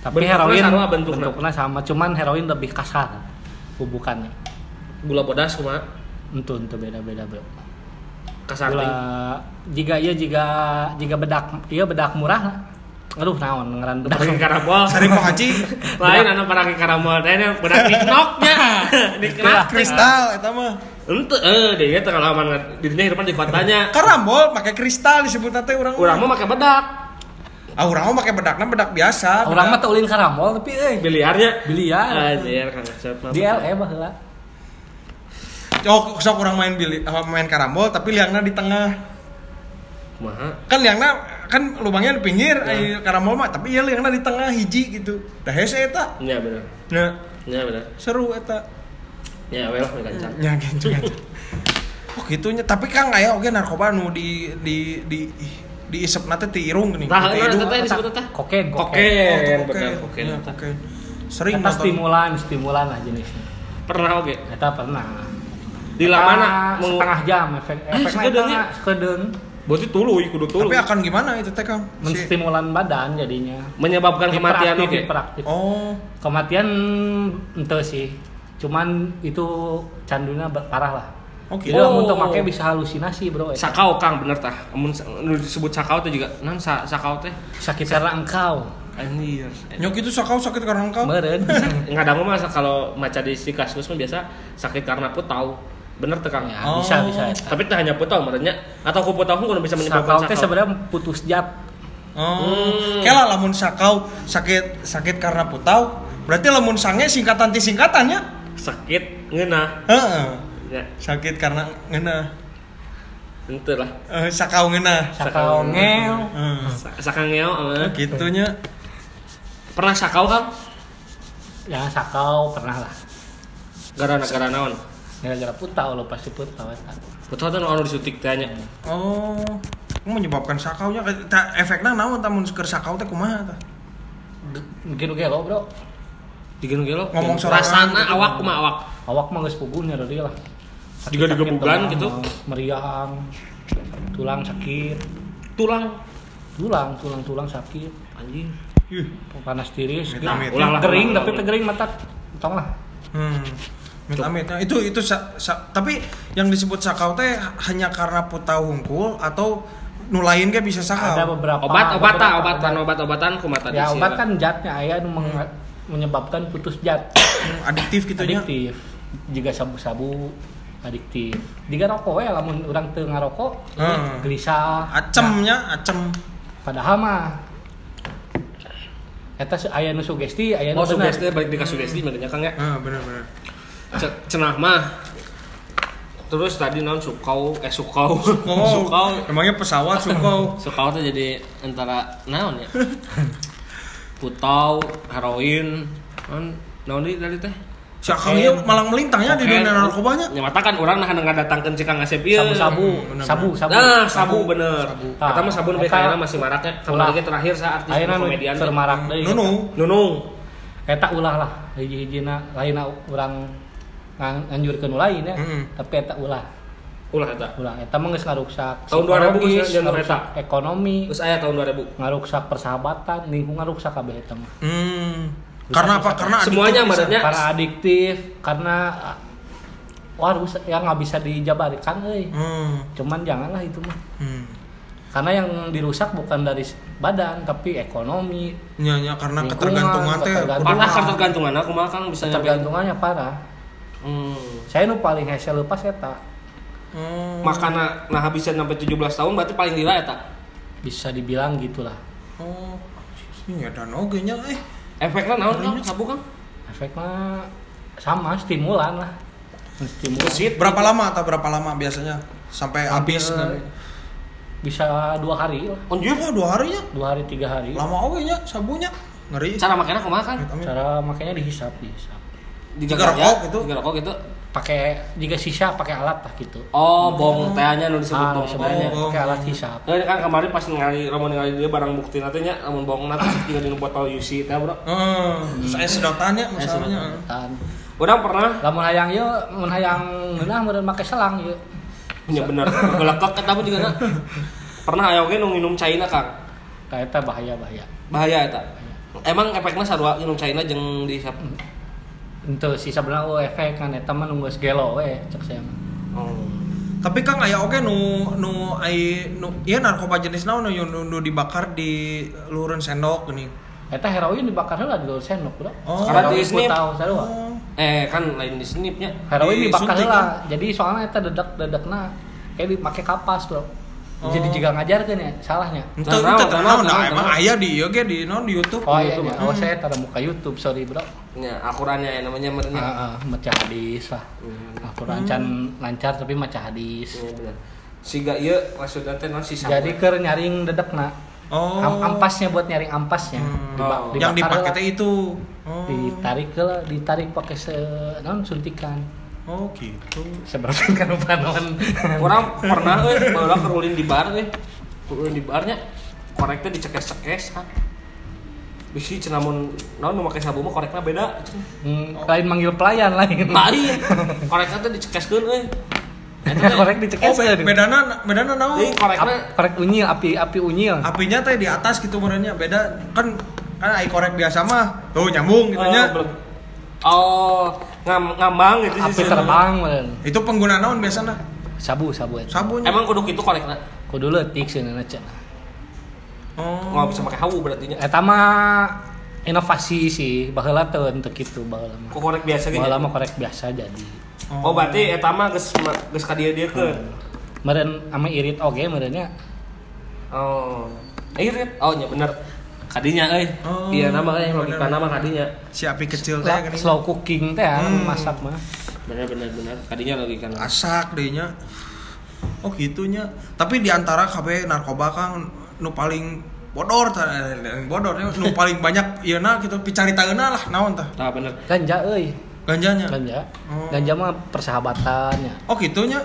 Tapi Bentukna heroin sarua bentukna. bentuknya sama, cuman heroin lebih kasar bubukannya. gula bodas kumaha Itu itu beda-beda, Bro. kasar Gula ting. jika iya jika jika bedak iya bedak murah aduh naon ngaran bedak Pakai karambol Haji. lain anu pakai karambol teh bedak niknoknya niknak Kristal eta mah. Ente eh dia teh ngalaman dirinya hidupan di kotanya Karambol pakai kristal disebut teh urang. urang mah pakai bedak Ah urang mah pakai bedakna bedak biasa. orang mah teu ulin karambol tapi euy biliarnya Biliar. anjir kang Asep mah. di LE baheula Oh, sok orang main bili, apa, main karambol tapi liangna di tengah. kumaha Kan liangna kan lubangnya di pinggir Ya. eh, karambol mah, tapi ya liangna di tengah hiji gitu. Dah hese eta. nya bener Nah, nya bener seru eta. Nya we lah gancang Ya gitu. Oh gitunya, tapi Kang aya oge narkoba nu di di di di isep nate ti irung gini. Nah, nah, hidung. teh disebut teh koken Oh, koken tuh bener koken Ya, koken. Sering eta nonton. stimulan stimulan lah jenisnya pernah oke? Eta pernah. Di mau setengah jam efek efeknya eta sekedeung berarti tuluy kudu tuluy. Tapi akan gimana itu teh Kang? Menstimulan badan jadinya. Menyebabkan kematian oke. Oh, kematian ente sih cuman itu candunya parah lah oke. jadi Oh. untuk make bisa halusinasi bro eta. sakau kang bener tah amun disebut sakau teh juga nan sa sakau teh sakit karena engkau anjir Nyok itu sakau sakit karena engkau. meren ngadang mah kalau maca di si kasus mah biasa sakit karena putau bener teh kang ya, Oh. bisa bisa eta. tapi tak hanya putau merenya atau ku putau pun bisa menyebabkan sakau teh sakau sebenarnya putus jat Oh, Hmm. kela lamun sakau sakit sakit karena putau, berarti lamun sange singkatan ti singkatannya. Sakit ngeunah Heeh. ya Sakit karena ngeunah. ente lah Eh, sakau ngeunah. sakau ngel Heeh. Sa- sakangeo eh. Gitunya. pernah sakau kang ya sakau pernah lah gara gara naon gara-gara putau lo pasti putau eta putau teh anu disutik teh nya Oh, menyebabkan sakaunya ta, efeknya naon tamun keur sakau teh kumaha tah? mungkin gelo bro digenu gelo Ngomong sorangan rasana gitu. awak kumaha awak awak mah geus puguhnya dari lah Juga digebugan gitu? meriang tulang sakit tulang tulang tulang tulang sakit anjing Yuh. panas tiris amit. ulang kering tapi kering mata tong lah Hmm. Amit amit. Nah, itu itu sa, sa- tapi yang disebut sakau teh hanya karena putau hungkul atau nu lain ge bisa sakau. ada beberapa obat obat beberapa obatan obat obatan kumaha tadi ya obat kan zatnya aya nu meng- menyebabkan putus zat Hmm, adiktif gitu nya. adiktif. Jika sabu-sabu adiktif. Jika rokok ya lamun orang teu ngarokok Hmm. gelisah. Acemnya, acem. padahal mah eta se- aya nu sugesti aya nu oh sugesti balik di sugesti makanya kang ya? Ah, benar benar. Ce- cenah mah terus tadi non sukau eh sukau. Oh, sukau. Emangnya pesawat sukau. sukau tuh jadi antara naon ya putau heroin non naon di tadi teh Sakau ieu malang melintangnya di dunia narkobanya. Ya mata kan orang nah ngadatangkeun si Kang Asep ieu. sabu-sabu bener, sabu sabu Nah, sabu bener. Sabu. Kata mah sabu nu Eta- kayaknya masih maraknya. Ulah. Kemarin terakhir saat artis komedian. termarak deui Nunu. Nunung. eta ulah lah hiji-hijina lainna urang ngan- nganjurkeun lain ya tapi eta ulah Ulah eta. ulah eta mah geus ngaruksak Tahun 2000 geus ngaruksak ekonomi Terus aya tahun 2000. ngaruksak persahabatan lingkungan rusak kabeh eta mah Hmm. Karena apa? Karena adiktif Semuanya badannya- karena adiktif karena ah, wah rusak ya nggak bisa dijabarkan euy Hmm. cuman janganlah itu mah Hmm. karena yang dirusak bukan dari badan tapi ekonomi nya nya karena ketergantungan teh Parah ketergantungan aku mah Kang bisa nyampe. tergantungannya parah Hmm. saya nu paling hese lepas eta Hmm. Makana nah bisa sampai 17 tahun berarti paling lila eta. bisa dibilang gitulah oh ini dan oge nya eh Efeknya naon Kang? Sabu Kang? efeknya sama stimulan lah stimulan Gesit. berapa lama atau berapa lama biasanya sampai habis bisa dua hari lah Anjir. oh dua harinya dua hari tiga hari lama oge nya sabunya ngeri Cara makanya kumaha Kang? Amit, amit. cara makanya dihisap dihisap Jika rokok gitu? Jika rokok gitu. pakai jika sisa pakai alat lah gitu Oh, bong tehnya nu disebut ah bong sebenarnya tehnya. Oh. pakai alat hisap Eh, kan kemarin pas ngali Ramon ngali dia barang bukti nanti nya namun bong nanti tinggal di botol UC teh, Bro. Hmm, saya sedang tanya masalahnya Orang pernah lamun hayang yuk mun hayang ngeunah meureun make selang yuk Ya bener, gelekek pun juga Pernah aya oge nu minum China Kang. Eta bahaya bahaya Bahaya eta. Emang efeknya sarua minum China jeung di untuk si sebenarnya oh efek kan eta mah nunggu gelo we cek saya mah. Oh. tapi kang aya oge nu nu ai nu ieu narkoba jenis naon nu, nu, nu dibakar di luhureun sendok geuning Eta heroin dibakar heula di luar sendok bro. Oh. Karena di snip. tahu sarua. oh Eh kan lain di snipnya. Heroin dibakar Disuntik, heula. Jadi soalnya eta dedek dedekna kayak dipake kapas bro. Jadi Oh. juga ngajarkeun ya salahnya. Nah, naon, naon naon, nah naon, emang naon. aya di ieu ge di naon di YouTube. Oh iya, YouTube, iya. oh saya tada muka YouTube, sorry bro. Ya, akurannya ya namanya merenya. Heeh, maca hadis lah. Hmm. Aku lancar lancar tapi maca hadis. Iya bener. Siga ieu maksudnya teh naon si Jadi keur nyaring dedekna. Oh. Am- ampasnya buat nyaring ampasnya. Hmm. Oh. yang dipakai lah. teh itu. Oh. ditarik ke ditarik pakai se non suntikan Oh gitu. seberapa kan panon Orang pernah euy baheula keur ulin di bar euy. Ulin di barnya koreknya dicekes-cekes ah. Bisi cenah mun naon nu make sabu mah korekna beda. hmm, lain manggil pelayan lain iya. Koreknya teh dicekeskeun euy. Eta teh korek Oh dicekes be- bedana bedana naon? Ih, korekna korek unyil api api unyil Apinya teh di atas gitu merenya beda kan kan ai korek biasa mah tuh nyambung gitu Oh, nya. belum. Oh, ngam ngambang gitu api sih. terbang meren. Itu pengguna naon biasanya? sabu sabu eta. Sabunnya. Emang kudu kitu korekna. kudu leutik cenah cenah Oh. Nggak bisa pakai hawu berarti nya. eta mah inovasi sih baheula teu untuk itu baheula mah Kok korek biasa gitu. baheula mah korek biasa jadi Oh, berarti eta mah geus geus ka dia keun. meren ame irit oge merennya Oh. Irit. Oh, nya bener. Kadinya euy. Oh, Iya nama kan bener. logika nama kadinya. Si api kecil teh slow cooking teh ya, Hmm. masak mah Bener bener bener. Kadinya logika nama. Asak deh nya. Oh gitunya. Tapi di antara KB narkoba kan nu paling bodor tah eh, bodor nya, nu paling banyak ieu na gitu picaritaeuna lah naon tah? Nah, bener. ganja euy Ganjanya. ganja Oh. ganja mah persahabatannya Oh gitunya.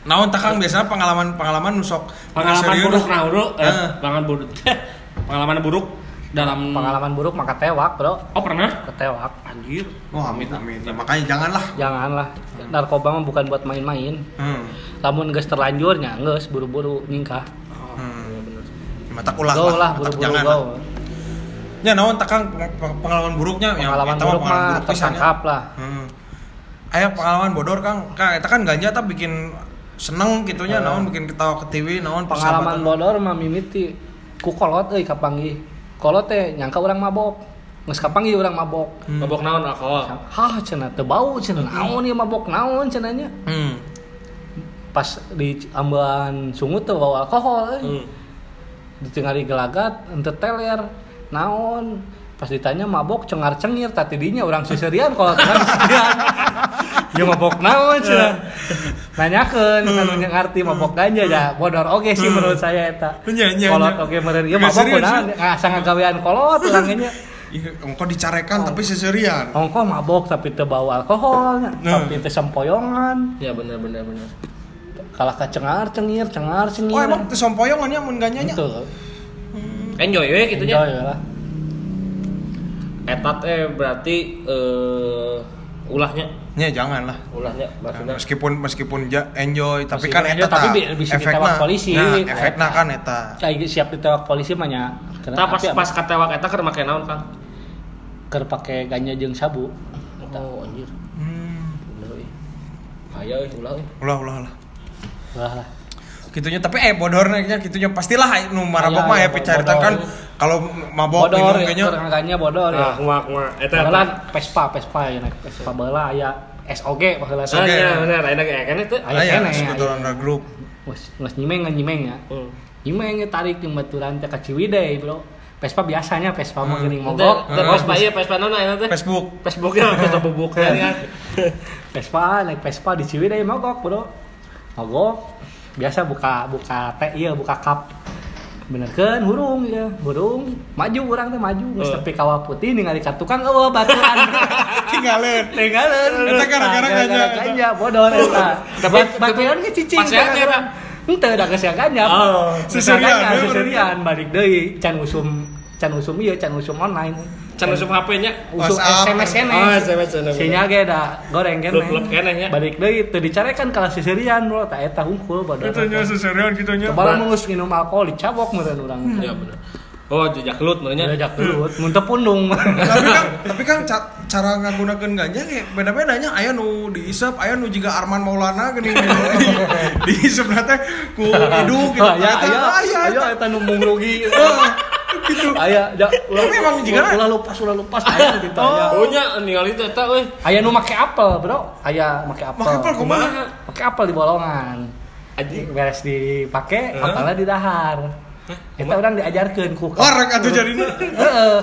Naon tah Kang biasanya pengalaman-pengalaman nu sok Pengalaman serius. buruk nah. Eh, Eh. pengalaman buruk. pengalaman buruk dalam pengalaman buruk maka tewak bro Oh, pernah? ketewak Anjir. Oh amit amit. Ya, makanya janganlah. janganlah narkoba mah bukan buat main-main Hmm. lamun geus terlanjurnya geus buru-buru ningkah Oh, Hmm. iya bener. Mata ulah lah matak buru-buru jangan go lah. Ya naon tah Kang peng- pengalaman buruknya yang pengalaman mah buruk mah ya. tersangkap lah Hmm. Aya pengalaman bodor Kang. Kang eta kan ganja tah bikin seneng gitunya Eh. naon bikin ketawa ke TV naon pengalaman bodor mah mimiti ku kolot euy kapanggih kolot teh nyangka urang mabok geus kapanggih urang mabok Hmm. Mabok naon alkohol? hah cenah teu bau cenah naon ieu mabok naon cenah nya Hmm. pas di ambelan sungut tuh bawa alkohol euy Hmm. ditinggali gelagat ente teler naon pas ditanya mabok cengar cengir tadi dinya orang seserian kalau tengah seserian. Ya mabok naon cenah nanyakeun kan nu ngerti mabok ganja ya bodor. Oke sih menurut saya eta. Kolot oke meureun ieu Nggak mabok serius, kunaon ya? ngasa ngagawean kolot urang nya Ih, engkau dicarekan tapi seserian. ongko mabok tapi teu bawa alkohol. Nah. tapi teu sempoyongan. Ya bener bener bener. kalah ka cengar cengir cengar cengir Oh emang teu sompoyongan ya mun ganyanya? Enjoy we gitu nya. enjoy lah Etat eh berarti eh ulahnya, Ya jangan lah. ulahnya maksudnya. Meskipun meskipun ja, enjoy tapi Meskipun kan enjoy, eta tapi bi- bisa ditewak polisi. Nah, Eta. efekna kan eta. kayak siap ditewak polisi mah nya pas pas katewak eta keur make naon, Kang? keur pake ganja jeung sabu Oh, anjir. Hmm. Bener euy. Aya euy ulah euy. Ulah ulah ulah. Wah lah. Gitunya tapi eh bodornya nya gitunya pastilah nu marabok Aya, mah ya picarita bodor. kan kalau mabok bodor minum ya kayaknya. terangkannya bodor ya. Ah, kumaha kumaha eta. Baheula Vespa Vespa ya naik Vespa. Baheula aya SOG baheula Ah, SOG. nya bener, enak ya kan itu. Aya aya keneh, skuter aya. under group. Wes geus nyimeng nyimeng ya. Hmm. nyimeng ya tarik jeung baturan teh ka Ciwidey bro. Vespa biasanya Vespa mah geuning Itu mogok Vespa iya Vespa nona eta teh. Facebook. Facebooknya Vespa bubuk kan? Ya. Vespa naik Vespa di Ciwidey mogok bro. Mogok biasa buka buka teh iya buka cup bener kan hurung ya. Hurung. Maju orang teh maju. Geus Eh. tepi kawah putih ningali ka tukang eueuh baturan tinggalin. Tinggalan Eta gara-gara ganja. ganja bodor eta. Tapi- baturan ge cicing pas ya, henteu da geus ganja. Oh, seserian, ya, seserian balik deui. Can usum can usum ieu can usum online Can usum HP-nya. WhatsApp. SMS kene Oh, SMS kene. sinyal ge da goreng kene Blok-blok kene nya. balik deui teu dicarekan kalau seserian bro tak eta hungkul bodor Gitunya seserian gitunya coba mengus minum alkohol dicabok meureun urang Iya bener. Oh, jejak gelut Ya namanya. jak gelut mun teu pundung tapi kan tapi kan ca- cara ngagunakeun ganja kayak beda-bedanya aya nu diisep aya nu juga Arman Maulana geuning diisep teh ku hidung gitu aya Eta, aya aya aya eta. nu rugi gitu aya ja ulah Tapi emang jigana? ulah lupas ulah lupas aya gitu aya Oh nya ningali itu eta euy. aya nu make apel bro aya make apel Make apel kumaha? make apel di bolongan Anjing. beres dipake Hah? apelnya di dahar eta urang diajarkeun ku Warek atuh jadina. heeh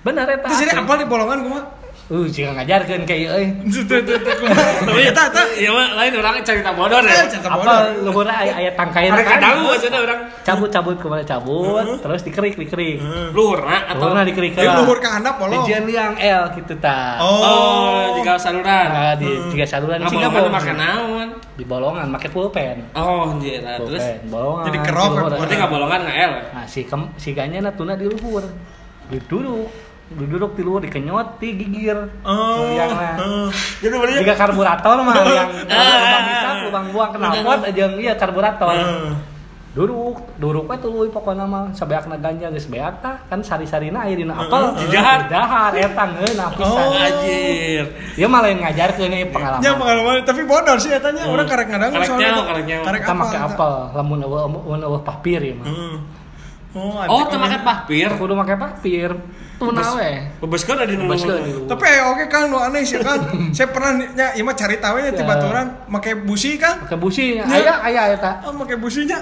bener eta jadi apa di bolongan kumaha? Uh jika ngajarkeun kayak euy. Tapi eta eta Iya mah lain orang cerita bodor Eh, ya. cerita apa luhurna aya aya tangkain kadang maksudnya orang cabut-cabut ke mana cabut terus dikerik dikerik luhurna atau luhurna dikerik Di luhur ka handap bolong. Dijian liang L gitu ta Oh, di kawasan saluran. Nah, di tiga saluran Nah, Singapura. bolongan makan naon? di bolongan pakai pulpen Oh, anjir. Terus bolongan Jadi kerok, di luhur. berarti enggak bolongan enggak L. nah si si ganya na tuna di luhur duduk duduk di luhur dikenyot digigir Oh. liangna oh. Jadi berarti jika karburator mah yang lubang bisa lubang buang knalpot aja iya karburator Ah. duduk duduk we tuluy pokokna mah sabeakna ganja geus beak tah kan sari-sarina aya dina apel Di dahar. Di dahar eta ngeunah pisan Oh. anjir. Ieu mah lain ngajarkeun ieu pengalaman Ya pengalaman tapi bodor sih etanya orang karek ngadang Karek soalnya tuh. karek nyawa. Karek eta. apel lamun eueuh papir ieu mah Hmm. Oh, Oh, make pahpir. kudu make papir tuna we Bebeskeun ada di luhur. Tapi eh, oke Kang, nu aneh sih Kang. Saya pernah nya ieu mah cari tahu nya Ya. tiba orang make busi Kang. Make busi Ya. aya aya eta Oh, make businya.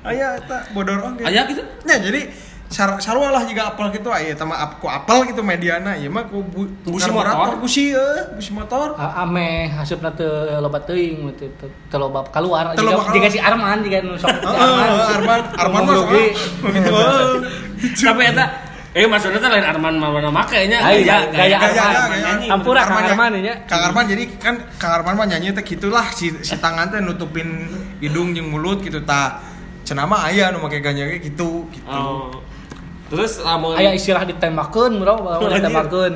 Aya eta bodor oke. Aya gitu? Ya, jadi sar sarua lah juga apel gitu aya eta mah ap- ku apel gitu mediana ieu mah ku bu, Busi motor? busi eueuh, busi motor. A- ame hasupna teu loba teuing teu teu- teu loba keluar Teu loba jika si Arman jika nu sok si Heeh, Arman, Arman mah Ngomong rugi. soalnya. Tapi eta eh maksudnya teh lain Arman mana make nya Ay, gaya gaya Gaya, Arman. nyanyi. Ampura Kang ya. Arman nya. Kang Arman jadi kan Kang Arman mah nyanyi teh gitulah si si tangan teh nutupin hidung jeung mulut gitu ta. Cenah mah aya nu make ganja gitu gitu. Oh. Terus lamun Aya istilah ditembakeun bro, kalau anjir. ditembakeun.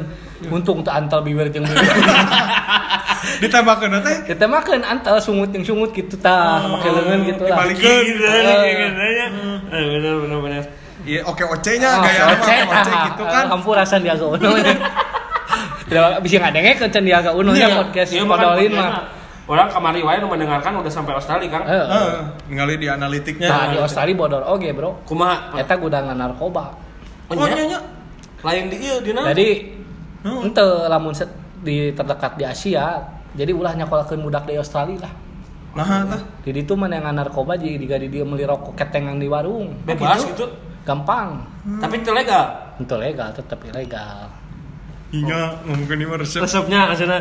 Untung teu antal bibir jeung bibir. Ditembakeun teh Ditembakeun antal sungut jeung sungut gitu tah, Oh, make leungeun gitu lah. dibalikin. gitu Eh. nya. Bener bener bener. Iya, oke oce-nya Ah, gaya oce, oke oce ah, gitu ah, kan. Hampura Sandiaga Uno. Tidak bisa ngadengekeun Sandiaga Uno nya podcast Iya, podcast mah. Orang kamari wae nu mendengarkan udah sampai Australia, Kang. Eh, Heeh, ningali di analitiknya. Nah, di Australia bodor oge, Bro. Kumaha? Eta gudangan narkoba. Oh, Oh, nya? nya nya. Lain di ieu dina. Jadi Hmm. ente lamun set di terdekat di Asia, jadi ulah nyakolakeun budak di Australia lah. Nah, tah. Di ditu mana yang narkoba jadi diga di dia beli rokok ketengan di warung. bebas gitu. Gampang. Tapi itu legal. Itu legal, tetap ilegal. Hingga ngomongin ini resep. Resepnya aslinya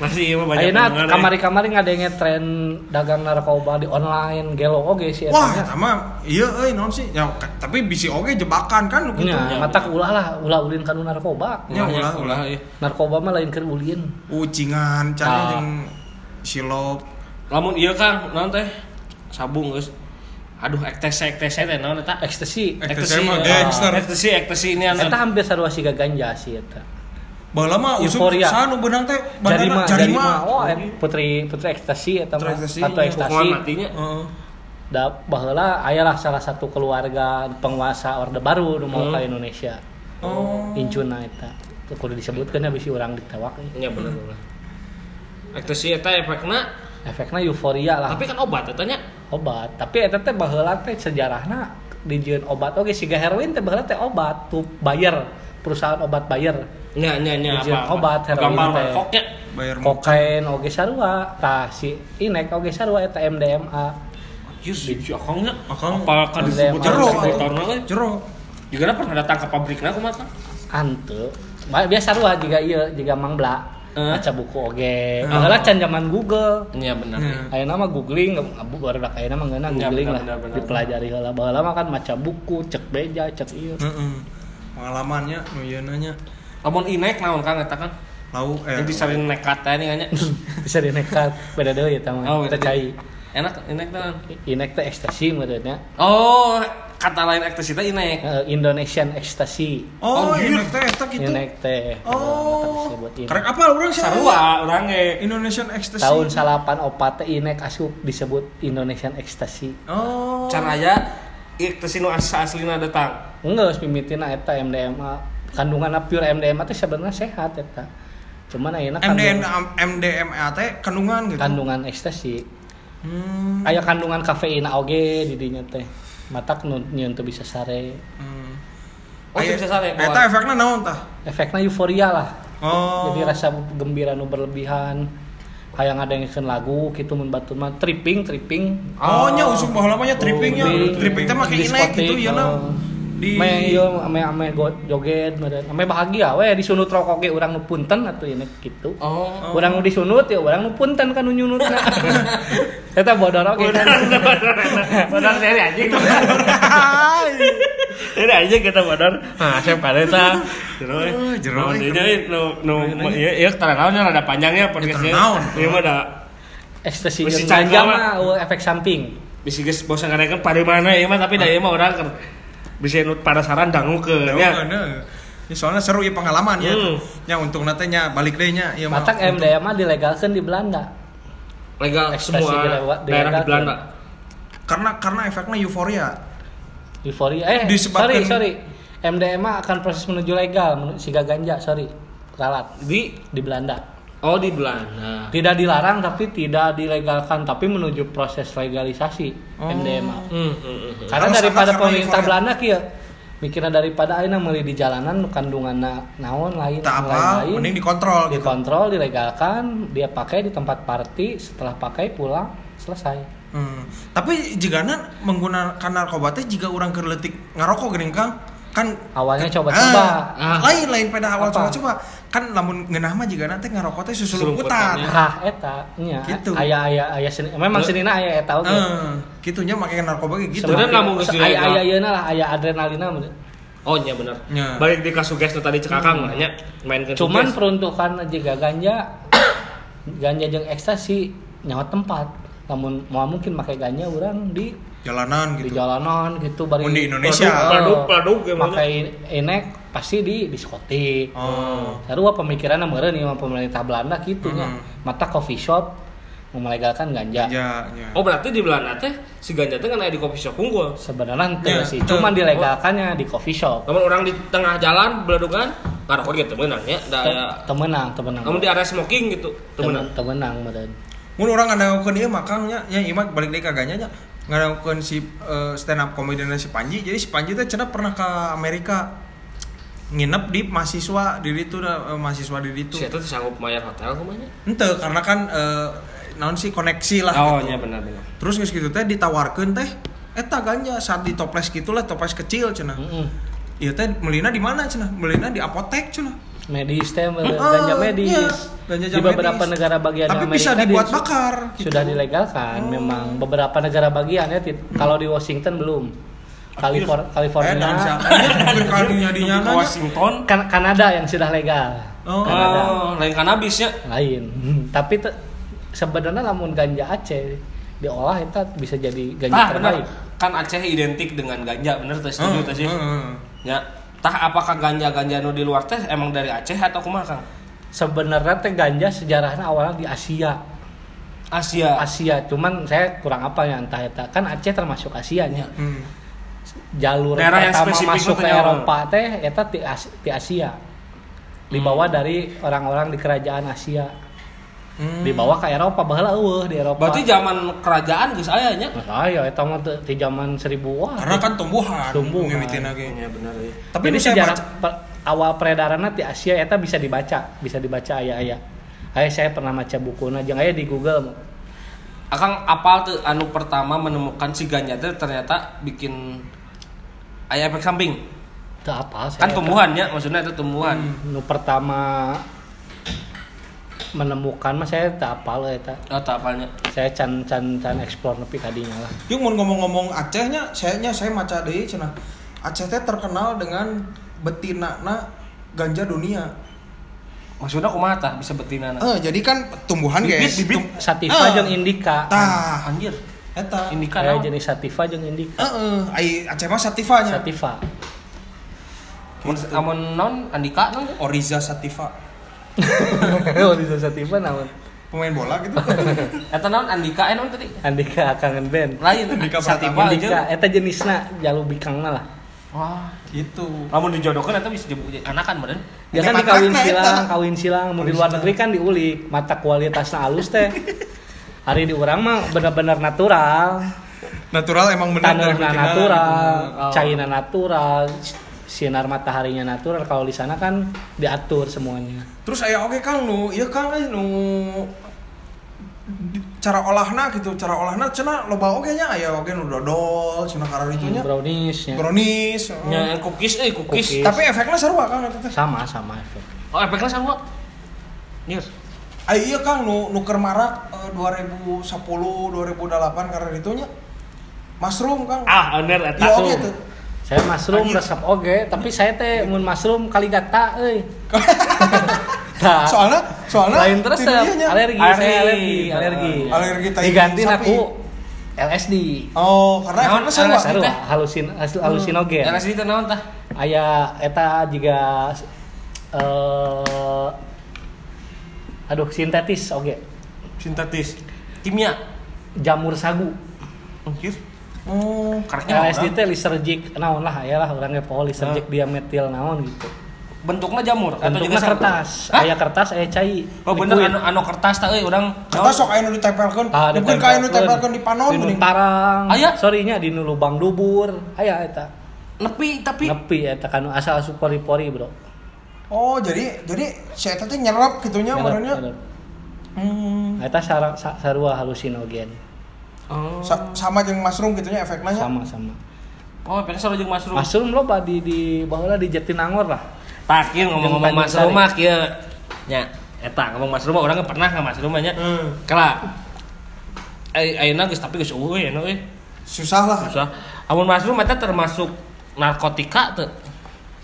masih banyak Ayeuna eh. kamari-kamari ngadenge tren dagang narkoba di online, gelo oge sih Wah, sama iya euy naon sih? Ya tapi bisi oge jebakan kan gitu. Nya, mata ulah lah, ulah ulin kanu narkoba. Ya, Ulahnya, ulah, ulah, iya. Narkoba mah lain keur ulin. Ucingan, Ah. cari jeung silop. Lamun iya Kang, naon teh? Sabung geus. Aduh, ektese ektese teh naon eta? Ekstasi. Ya. gangster. Ektasi ektasi ini Eta anu. hampir sarua siga ganja sih eta. Baheula mah usum Euforia. sanu beunang teh Jarima, bandana jarima. jarima. Oh, putri putri ekstasi. Putri ekstasi, Atau iya, ekstasi. Hukuman matinya. Heeh. Da baheula ayalah salah satu keluarga penguasa Orde Baru nu mau ka Indonesia. Oh. Incuna eta. Teu kudu disebutkeun ya bisi urang ditewak. Iya bener bener. Ektasi eta efekna Efeknya euforia lah. tapi kan obat eta nya. obat tapi eta teh baheula teh sejarahna dijieun obat oge siga heroin teh baheula teh obat tuh Bayer perusahaan obat Bayer nya nya nya apa obat, heroin teh. koknya bayar kokain oge sarua tah si inek oge sarua eta MDMA Yes, si akangnya. Akang- Apakah disebut Jero. distributorna we? jero Juga pernah datang ke pabriknya aku mah kan. Ante. Biasa sarua juga iya juga Mang Bla. Eh. Baca buku oge. Oh. Baheula can zaman Google. Iya benar. Iya. Ayeuna mah googling, abu baru dak ayeuna mah ngeuna Iya, googling lah. benar, benar. Dipelajari. Baheula mah kan maca buku, cek beja, cek ieu. Heeh. pengalamannya nu nanya Lamun inek naon kan eta kan? lau eh Yang disaring nekat teh nya. Bisa dinekat beda deui eta mah. Oh, Kita beda cai. Enak inek teh. Inek teh ekstasi meureunnya. Oh, kata lain ekstasi teh inek. Eh, Indonesian ecstasy. oh Oh, iya. inek teh eta gitu Inek teh. oh karek apa orang sih Sarua urang ge. Indonesian Ecstasy Tahun salapan opat teh inek asup disebut Indonesian ecstasy. oh Caranya ekstasi nu asa aslina datang. Enggak, pimitina eta MDMA. Kandungan pure MDMA teh sebenarnya sehat eta. Cuman ayeuna MDM kandungan, MDMA teh kandungan gitu kandungan ekstasi. hmm. Kandungan kafein oge di dinya teh. Matak nu nyieun teu bisa sare. hmm. Oh, bisa sare, Eta efeknya naon tah? Efeknya euforia lah. Oh. Jadi rasa gembira nu berlebihan. Hayang ngadengkeun lagu kitu mun batur mah tripping, tripping. Oh, nya usung baheula mah nya trippingnya. Tripping. Tripping teh make inek gitu ya na. Di Ame ieu ame ame joget. Ame bahagia we disunut rokok ge urang nu punten atuh ieu kitu. Oh. Urang nu disunut ya urang nu punten kan nu nyunutna. Eta bodor oge kan. Bodor dari anjing. Dari anjing kita bodor. Nah, saya pada eta. Jero. Oh, jero. Ini nu nu ieu naonnya rada panjangnya podcastnya. Ieu mah da Ekstasi ganja mah. efek samping. bisi geus bosan ngarekeun pada mana ieu mah tapi da ieu mah urang keur bisa nu pada saran dangu ke Ya. Ya, soalnya seru ya pengalaman ya. Hmm. Ya untuk nanti nya balik deh nya. Ya, mah. Matak MDMA dilegalkeun di Belanda. Legal Ekstasi semua dilewa- daerah di dilegalkan. Belanda. Karena karena efeknya euforia. Euforia. Eh, Disebabkan- sorry, sorry. MDMA akan proses menuju legal, menuju siga ganja, sorry. Ralat Di di Belanda. Oh di Belanda. Tidak dilarang tapi tidak dilegalkan, tapi menuju proses legalisasi Oh. MDMA. Hmm, hmm, hmm. Karena Harus daripada pemerintah euforia. Belanda kieu mikirnya daripada ayeuna meuli di jalanan kandungan naon lain Tak apa, lain, mending dikontrol gitu. dikontrol dilegalkan dia pakai di tempat party setelah pakai pulang selesai Hmm. Tapi jika menggunakan narkoba teh jika orang kerletik ngarokok geuning Kang kan awalnya kan- coba-coba Ah. lain lain pada awal coba-coba kan lamun ngeunah mah jika nanti ngarokok teh Susulumputan, susulumputan ya. ah eta nya Gitu. aya aya aya seni, memang senina aya eta oge Eh, gitunya make narkoba gitu. Sebenarnya namun geus aya aya yeuna lah aya adrenalina meureun. Oh iya benar. Nya. Balik di kasuges nu tadi cekakang hmm. nya main ke cuman suges. peruntukan jika ganja ganja jeung ekstasi nyawa tempat namun mau mungkin pakai ganja orang di Jalanan di gitu. jalanan gitu bari Mun di Indonesia. Pladuk, pladuk, gimana? pakai enek pasti di diskotik Oh. sarua pemikiranna meureun ieu mah pemerintah Belanda gitu nya Hmm. mata coffee shop melegalkan ganja Ya, ya. Oh berarti di Belanda teh si ganja teh kan aya di coffee shop unggul. sebenarnya Ya, sih cuman dilegalkannya di coffee shop Namun orang di tengah jalan beladukan ngarokok gitu menang ya. Da temenang temenang Namun di area smoking gitu temenan. temenang meureun Mun orang ngadagukeun ieu makangnya nya ieu mah balik deui ka ganya nya. Ngadagukeun si eh, stand up comedian si Panji. Jadi si Panji teh cenah pernah ke Amerika nginep di mahasiswa di itu eh, mahasiswa di itu. Si teh sanggup bayar hotel kumanya? Ente karena kan eh, naon sih koneksi lah. Oh gitu. iya benar benar. Terus geus gitu teh ditawarkeun teh eta ganja saat di toples gitu lah toples kecil cenah. Heeh. Iya teh melina di mana cenah? Melina di apotek cenah. medis teh ganja medis iya, ganja di beberapa medis. negara bagian Tapi Amerika bisa dibuat bakar, gitu. sudah dilegalkan memang beberapa negara bagian ya Tit. kalau di Washington belum California, Eh, California siapa? Kalinya di Ke nyana. Washington. kan Kanada yang sudah legal Oh. Kanada Oh, lain kanabis ya. lain tapi te- sebenarnya namun ganja Aceh diolah itu bisa jadi ganja Tah terbaik benar. Kan Aceh identik dengan ganja, bener teh setuju teh sih. Heeh. Ya. Tah apakah ganja-ganja nu di luar teh emang dari Aceh atau kumaha Kang? sebenarnya teh ganja sejarahnya awalnya di Asia Asia. Asia cuman saya kurang apa ya entah eta kan Aceh termasuk Asianya Hmm. Jalur Daerah yang spesifik masuk ke. Eropa teh eta di, As- di Asia dibawa Hmm. dari orang-orang di kerajaan Asia Hmm. dibawa ke Eropa baheula eueuh di Eropa Berarti zaman kerajaan geus aya nya. Aya eta mah di zaman seribuan Karena kan tumbuhan. Tumbuhan. lagi. Iya benar ya. Tapi Jadi saya sejarah awal peredarannya di Asia eta bisa dibaca, bisa dibaca aya-aya. Aya saya pernah baca bukunya, jeung aya di Google. Akang apal tuh anu pertama menemukan si ganja ternyata bikin aya efek samping. Itu apa? Saya Kan tumbuhannya maksudnya itu tumbuhan. Nu pertama menemukan mah saya tak apal eta. Oh, tak apalnya. Saya can can can explore nepi kadinya lah. Yung mau ngomong-ngomong Acehnya, sayanya saya maca deui cenah. Aceh teh terkenal dengan betinana ganja dunia. Maksudnya kumaha tah bisa betina Eh, jadi kan tumbuhan Bibit, guys, bibit. Sativa Eh, jeung indica. Tah, Anjir. Eta. Indika naon? jenis sativa jeung indica. Heeh, ai Aceh mah sativanya. Sativa. Amun amun non Andika non Oriza Sativa. bisa sativa naon? Pemain bola gitu. eta naon Andika eh naon tadi? Andika kangen band. Lain Andika Sativa Indika aja. eta jenisna jalu bikangna lah. Wah. gitu. Lamun dijodohkeun eta bisa anakan badan. Ya kan Ini di kawin matrakna silang, kawin silang, mau di luar negeri kan diulik, mata kualitasnya halus teh. Hari di orang mah benar-benar natural, Natural emang benar tanahnya betina natural, gitu. Oh. cairnya natural, sinar mataharinya natural. Kalau di sana kan diatur semuanya. Terus aya oke Kang nu, ieu Kang eh nu cara olahna gitu, cara olahna cenah loba oge nya aya oge nu dodol cenah karena itunya. Brownies ya. Brownies. heeh. Nya cookies euy cookies. Cookies. Tapi efeknya sarua Kang eta teh. Sama sama efek. Oh, efeknya sama. Nyir. Aya ieu Kang nu nu keur marak eh, 2010 2008 karena itunya. Mushroom Kang. Ah, bener eta. Iya oge tuh. Saya mushroom Anjir. resep oge, tapi saya teh mun mushroom kali gata euy. Tah. Soalnya soalnya lain terus alergi, Alergi. saya alergi, alergi. Alergi tai Diganti aku LSD. Oh, karena Naon efeknya? Sarua, teh? halusin hasil- halusinogen. LSD teh naon tah? Aya eta juga eh aduh sintetis oge. Sintetis. Kimia. Jamur sagu. Anjir. Oh, Karaknya LSD teh lisergic naon lah aya lah orangnya poho lisergic Ah. diametil naon gitu. bentuknya jamur atau Bentuknya juga kertas. Hah? Aya kertas, aya cai. Oh bener anu, anu kertas tah euy urang. Kata sok aya nu ditempelkeun. Ah, Bukan ka anu ditempelkeun di panon di nu tarang. Aya? Sorry nya di nu lubang dubur. Aya eta. nepi tapi Nepi eta kan asal asup pori-pori, Bro. Oh, jadi jadi si eta teh nyerap gitunya nyerep. Hmm. Eta sara- sa- sarua halusinogen. Oh. Sa- sama jeung mushroom gitunya efeknya. Sama-sama. Oh, pengen sama jeung mushroom. Mushroom loba di di baheula di Jatinangor lah. Tak kieu ngomong-ngomong mushroom mah kieu. Nya, eta ngomong mushroom mah urang pernah ka mushroom nya. Hmm. Kala. Ai ayeuna geus tapi geus eueuh ya euy. Susah lah. Susah. Amun mushroom eta termasuk narkotika tuh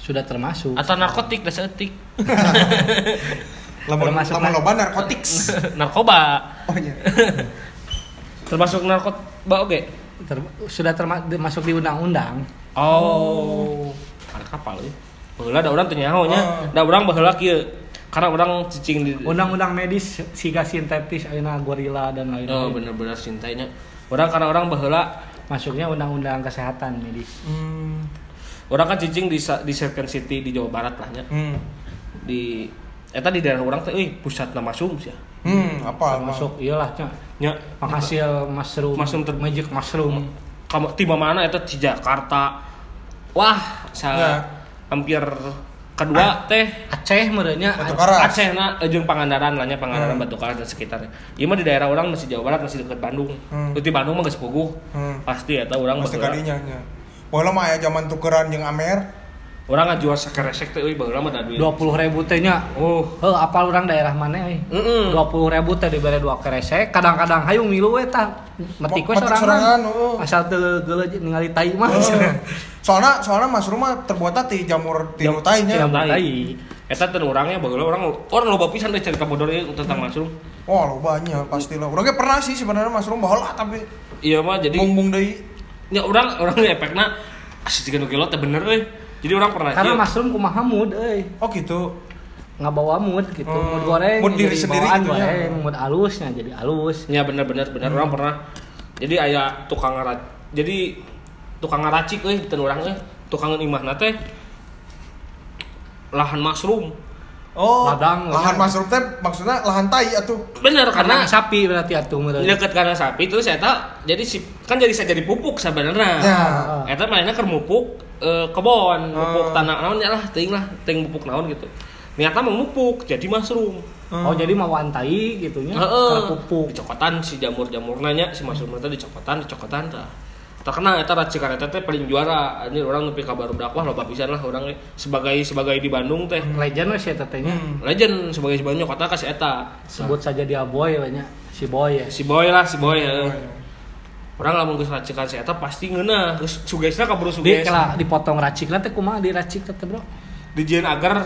Sudah termasuk. atau narkotik da seeutik. Lamun Termasuk lamun na- loba narkotics. Narkoba. Oh iya. Termasuk narkoba oge. Ter- sudah termasuk di undang-undang. Oh. Ada kapal ya. Baheula da urang teu nyaho nya. Oh. Da urang baheula kieu. Karena urang cicing di Undang-undang medis siga sintetis ayeuna gorila dan lain-lain. Oh, bener-bener cintanya. Orang karena orang baheula Masuknya undang-undang kesehatan medis. Hmm. Orang kan cicing di di Second City di Jawa Barat lah nya. Hmm. Di eta di daerah orang teh euy pusatna masum sih. Hmm, apa? Termasuk iyalah nya Nya penghasil mushroom. Mushroom ter- magic mushroom. kamu tiba mana eta di Jakarta. Wah, sa Ya. hampir kedua teh Aceh merenya Batu. Aceh na jeung Pangandaran lah nya Pangandaran Batu Karas dan sekitarnya. Ieu mah di daerah orang masih Jawa Barat masih dekat Bandung. Hmm. Di Bandung mah geus puguh. Hmm. Pasti eta urang Pasti baheula. kadinya nya. Bola mah aya zaman tukeran jeung Amer. Urang ngajual sakeresek teh euy baheula mah da duit. dua puluh ribu tehnya. Oh. Oh, apal orang daerah mana. Dua puluh ribu teh dibere dua keresek. Kadang-kadang hayung milu. Metik we Metik sorangan. oh. Asal teu geuleuh ningali tai mah. Oh. Soalnya soalnya mushroom mah terbuat ti jamur tilu tai nya. Jamur. tai. Eta teh urangnya baheula orang orang loba pisan teh cerita bodor tentang mushroom. Wah, lo banyak pastilah. Urang ge pernah sih sebenarnya mushroom baheula tapi Iya mah jadi bung-bung deui. Nya urang urang efekna asli 3 kilo teh bener euy. Jadi orang pernah Karena kieu. mushroom kumaha mood euy. Oh gitu. nggak bawa mood gitu Hmm, mood goreng mood diri sendiri gitu ya. goreng mood halusnya jadi halus Ya bener bener bener orang pernah. Jadi aya tukang ngarac. Jadi tukang ngaracik euy teu urang euy. Tukang imahna teh lahan mushroom. Oh, Ladang, lahan masuk teh maksudnya lahan tai atuh. bener karena karena sapi berarti atuh meureun. deket karena sapi terus eta jadi si kan jadi saya jadi pupuk sebenarnya Ya. eta mainnya ke mupuk eh, kebon Oh. mupuk tanah naon ya lah ting lah ting mupuk naon gitu niatnya memupuk jadi mushroom Oh, jadi mau antai gitu nya. Heeh. Keur pupuk. dicokotan si jamur jamur nanya si mushroom itu dicokotan dicokotan tah terkenal eta racikan eta teh paling juara ini orang nepi ka baru dakwah loba pisan lah orang sebagai sebagai di Bandung teh Legend we si eta teh nya. legend sebagai sebagai kota kasih eta Sebut saja dia boy nya. Si boy ya. si boy lah si boy ya. orang lamun geus racikan si eta pasti ngeunah geus sugesna kaburu Di suges kala dipotong racikna teh kumaha diracik teh Bro? di jieun agar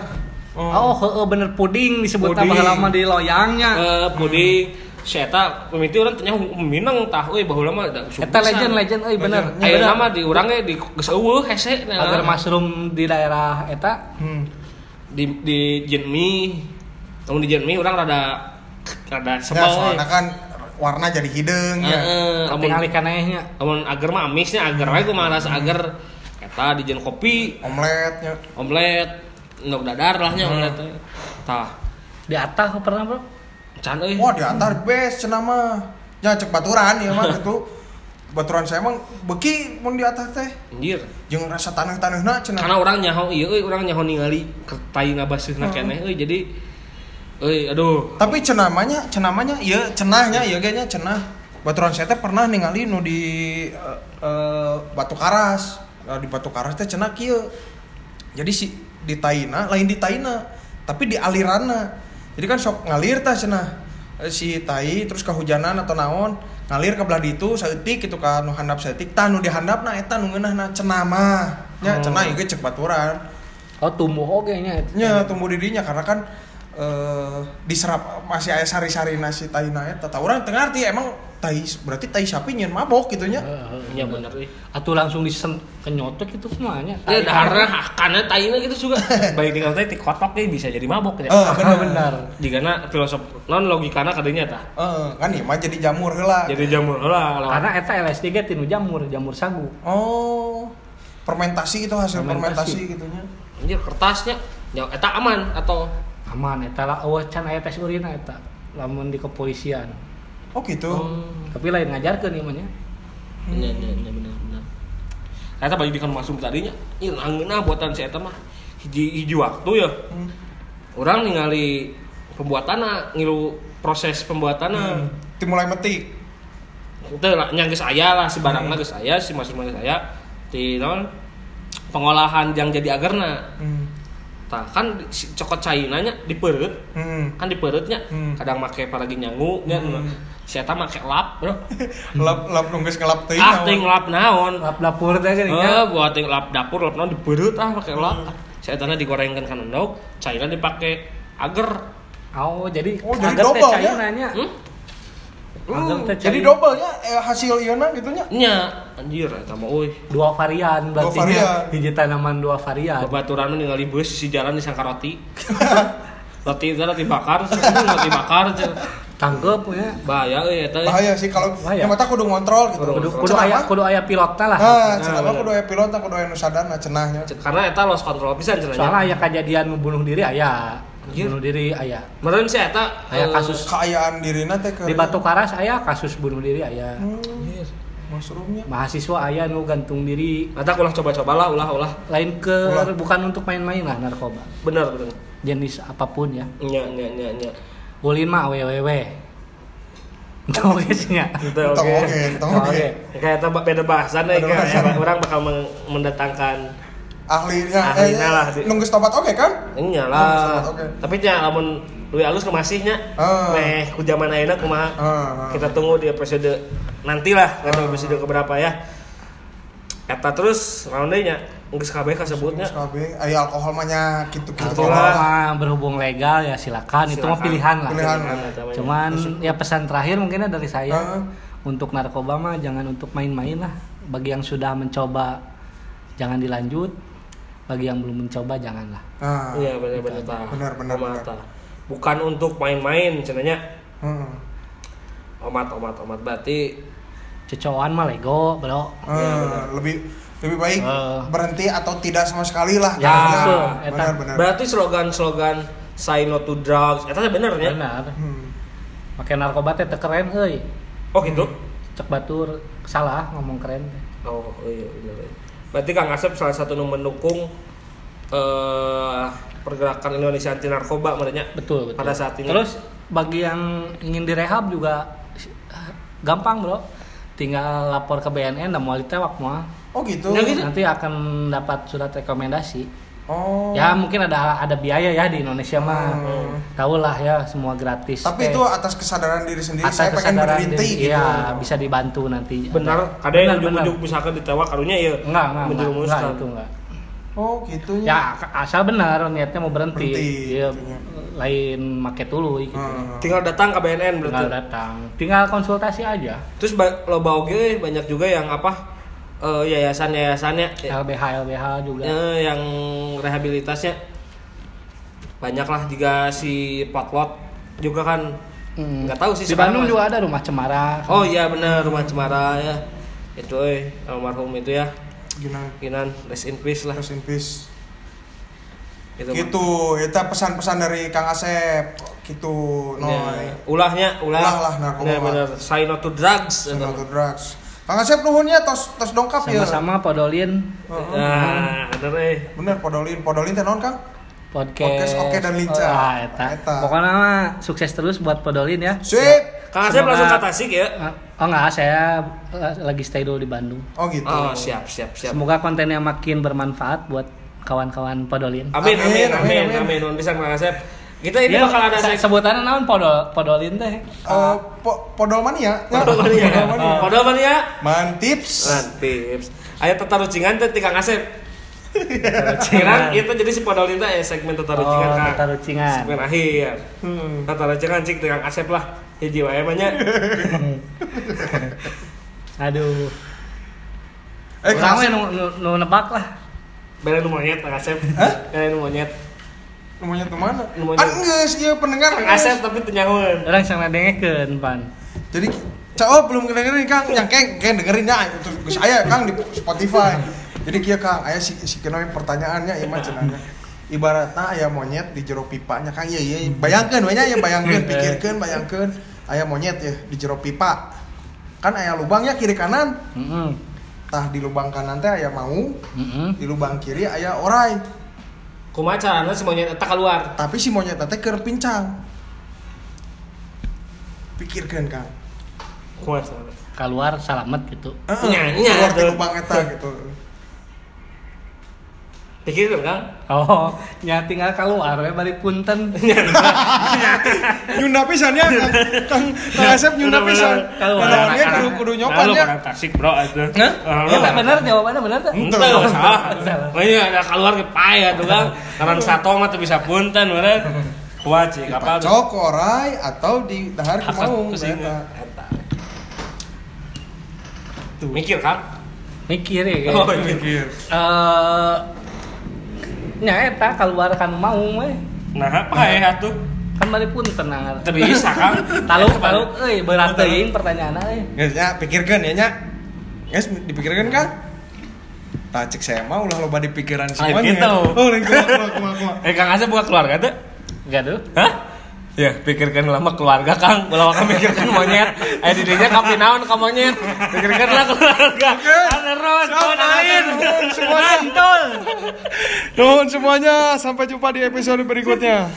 Oh, heeh bener puding disebut apa lama di loyangnya. eh puding si eta pemiti orang tanya minang tah euy baheula mah da Eta legend legend euy bener. Ayo Bener. nama di urang ge di geus eueuh hese. Agar mushroom di daerah eta Hmm. di di Jenmi namun di Jenmi orang rada rada Ya, sebel soalnya we. kan warna jadi hidung ya. Heeh, lamun tinggal ikannya lamun agar mah amisnya agar we kumaha rasa agar eta di jen kopi Omeletnya. omelet ndok dadar lah nya omelet teh. tah di atas pernah bro can euy Wah, di antar best cenah mah. Ya cek baturan ya mah gitu. Baturan saya emang beki mun di atas teh. anjir Jeung rasa taneuh-taneuhna cenah. karena orang nyaho iya euy urang nyaho ningali kertai ngabaseuhna keneh euy jadi euy aduh Tapi cenamanya, cenamanya iya cenahnya iya kayaknya cenah. Baturan saya teh pernah ningali nu di eh, eh, Batu Karas. Nah, di Batu Karas teh cenah kieu. Jadi si di taina lain di taina, tapi di aliranna. Jadi kan sok ngalir tah cenah. Eh, Si tai terus kehujanan atau naon ngalir ke belah ditu saeutik gitu kan nu handap saeutik tah nu dihandapna eta nu ngeunahna cenah mah. Nya Oh. cenah ieu cek baturan. oh tumbuh oge nya nya tumbuh didinya karena kan eh diserap masih aya sari-sari nasi tai na eta tah urang teu ngarti emang tai berarti tai sapi nyeun mabok gitu nya Heeh. nya bener. euy atuh langsung disen kenyotok itu semuanya. Ya daharna karena taina gitu juga. Baik tinggal teh ti kotok ge bisa jadi mabok ya. Eh, bener. benar. Jigana filosof non logikana kadenya tah. Eh, kan ieu mah jadi jamur heula. Jadi jamur heula. Karena eta LSD ge tinu jamur jamur sagu. Oh fermentasi itu hasil Fermentasi. fermentasi gitu nya Anjir kertasnya. Ya eta aman atau? Aman eta lah eueuh can aya tes urin eta. Lamun di kepolisian oh gitu tapi lain ngajarkeun ieu mah nya Nya nya nya bener bener. Eta balik dikan masuk tadinya. Ieu angeuna buatan si eta mah hiji hiji waktu ya. Hmm. Orang ningali pembuatanna ngilu proses pembuatanna. Hmm. Dimulai metik itu lah yang geus aya lah si barangna geus aya si masuk geus aya di non pengolahan yang jadi agarna hmm. tah kan si cokot cainanya dipereut hmm. kan dipereutnya Hmm. kadang make paragi nyangu nya Hmm. Si eta make lap bro. Lap lap nu geus ngelap teuing ah ting lap naon? Lap dapur teh geuning eh nya buat ting lap dapur lap naon dipereut ah make lap. Si eta digorengkeun kan endog cairna dipake agar oh jadi Oh, jadi agar teh double, ya? cairna nya hmm? Teh jadi double nya eh, hasil ieu na gitu nya nya anjir eta mah euy. Dua varian berarti Dua varian. hiji tanaman dua varian. Babaturan mah ningali bus si jalan disangka roti. roti itu roti bakar, roti bakar. Tangkep ya Bahaya euy eta. bahaya sih kalau Bahaya. yang mata kudu ngontrol gitu kudu kudu aya kudu aya pilotna lah Nah, cenah mah bener. kudu aya pilot, kudu aya nu sadarna cenahnya. Karena eta lost control pisan cenanya. soalnya aya kejadian membunuh diri aya Anjir. bunuh diri aya Meureun si eta Aya eh, kasus. Keayaan dirina teh ke di Batu Karas aya kasus bunuh diri aya Hmm, mushroomnya. mahasiswa aya nu gantung diri Eta ulah coba-coba lah, ulah ulah. lain ke Ulah. bukan untuk main-main lah narkoba Bener bener. jenis apa pun ya Nya nya nya nya. Ulin mah www Tahu guysnya. Gitu Tong oke. oge, tong oge. Kayak eta beda bahasan deh kayak orang bakal mendatangkan Ahlinya, Ahlinya eh, lah, nunggu stopat oke kan? Oh, lah. oke. Tapi nya lamun Luy alus ke masihnya. Ah. Meh ku zaman ayeuna kumaha? Ah, ah. Kita tunggu di episode nanti lah, kan episode keberapa ya. Eta terus naon deui nya? Geus kabeh kasebutnya. KB, aya alkohol mah nya mah berhubung legal ya silakan, itu mah pilihan lah. Pilihan. Cuman ya pesan terakhir mungkin dari saya untuk narkoba mah jangan untuk main-main lah. Bagi yang sudah mencoba jangan dilanjut. Bagi yang belum mencoba janganlah. Nah, Iya benar benar tah. Benar, benar, Omat, benar. tah. Bukan untuk main-main cenanya. heeh. Omat omat omat berarti Cecoan mah lego, bro. Eh, lebih lebih baik Eh. berhenti atau tidak sama sekali lah. Ya, Benar, betul. benar benar. berarti slogan-slogan say no to drugs teh bener ya benar Hmm. pakai narkoba teh keren euy oh gitu cek batur salah ngomong keren oh iya bener iya. berarti Kang Asep salah satu mendukung eh pergerakan Indonesia anti narkoba merenya betul betul pada saat ini terus bagi yang ingin direhab juga eh, gampang bro tinggal lapor ke BNN dan mau ditewak mah Oh gitu. Ya, gitu. nanti akan dapat surat rekomendasi Oh. ya mungkin ada ada biaya ya di Indonesia mah Hmm. tahu lah ya semua gratis Tapi Eh, itu atas kesadaran diri sendiri. atas saya pengen kesadaran berhenti diri, gitu. iya bisa dibantu nanti benar ada yang ujung-ujung misalkan ditewak karunya ya enggak enggak enggak, enggak itu enggak Oh gitu ya asal benar niatnya mau berhenti, Berhenti, ya. lain make dulu gitu Hmm. tinggal datang ke BNN berarti tinggal datang tinggal konsultasi aja terus ba- loba oge banyak juga yang apa eh, yayasan-yayasannya ya, LBH LBH juga eh, yang rehabilitasnya banyak lah juga si Potlot juga kan Hmm. nggak tahu sih di Bandung juga ada rumah cemara oh iya benar rumah Cemara ya itu eh almarhum itu ya Gimana? Kinan rest in peace lah Rest in peace. gitu Gitu, itu pesan-pesan dari Kang Asep. Gitu, no. Ya, ulahnya ulah Ulah lah, narkoba. Bener. say no to drugs Sama to drugs. Kang Asep nuhunnya tos tos dongkap ya. sama-sama podolin nah bener eh Bener podolin, podolin teh naon Kang? podcast Podcast Oke dan Lincah. Ah, eta. Eta. pokoknya mah sukses terus buat podolin ya Sip. Kang Asep langsung ke Tasik ya oh enggak saya lagi stay dulu di Bandung Oh gitu. oh siap siap siap semoga kontennya makin bermanfaat buat kawan-kawan podolin Amin, amin, Amin, amin, amin, amin, Nuhun pisan Kang Asep. Kita ini Ya, bakal ada se- sek sebutannya naon podol podolin teh Eh, po podol mania. Podol mania. Podol mania. Mantips. Tips. Ayo tetarucingan teh ti Kang Asep. Kira itu jadi si podol itu ya segmen tetarucingan oh Kang. tetarucingan Segmen akhir. Hmm. Tetarucingan cik ti Kang Asep lah. Hiji wae mah nya. aduh Eh, we Asep, nu, nu, nu nebak lah Bere nu monyet Kang Asep. Bere nu monyet. Rumahnya ke mana? Monyet. Kan geus ieu pendengar. Asep tapi teu nyahoeun. orang sangat dengekeun pan Jadi Cak, belum dengerin Kang, yang keng keng dengerin ya itu geus aya Kang di Spotify. Jadi kieu Kang, aya si si kena pertanyaannya ieu mah cenanya. Ibaratna aya monyet di jero pipanya Kang, iya iya bayangkeun we nya ya bayangkeun, pikirkeun bayangkeun aya monyet ya di jero pipa. Kan aya lubangnya kiri kanan. Heeh. Tah di lubang kanan teh aya mau, Heeh. di lubang kiri aya orai. Kumaha carana si monyet eta keluar? Tapi si monyet teh keur pincang. Pikirkeun Kang. Kumaha carana? keluar salamet gitu Heeh, Nya, nya, keluar di lubang eta gitu. Pikirkeun Kang. oh nya tinggal keluar we bari punten Nyunda pisan ya Kang Kang Asep nyunda pisan. Padahal dia kudu kudu nyopan Nah, ya. orang Tasik bro itu. Hah? Ya, tak benar jawabannya benar tak? Ente Ente. salah. Oh iya ada keluar ke payah tuh kan. Karena sato mah tuh bisa punten meureun. Kuat sih kapal. Cok orai atau di dahar eta. Eta. Tuh mikir kan? Mikir ya. Oh, kayak. mikir. Eh nya eta keluar kan mau we. Nah, apa ya tuh? Kan bari punten nangar. Teu bisa kan? Taluk taluk euy berat teuing euy. Geus nya pikirkeun ya nya. Geus dipikirkeun Kang. Tah cek saya mah ulah loba di pikiran monyet. gitu. Oh, kumaha. Eh Kang Asep buka keluarga tuh? Enggak tuh. Hah? Ya, pikirkan lama keluarga Kang. Kalau Kang pikirkan monyet, eh didinya kopi naon ka monyet. Pikirkanlah keluarga. Siap, lain. semuanya. Nuhun semuanya, sampai jumpa di episode berikutnya.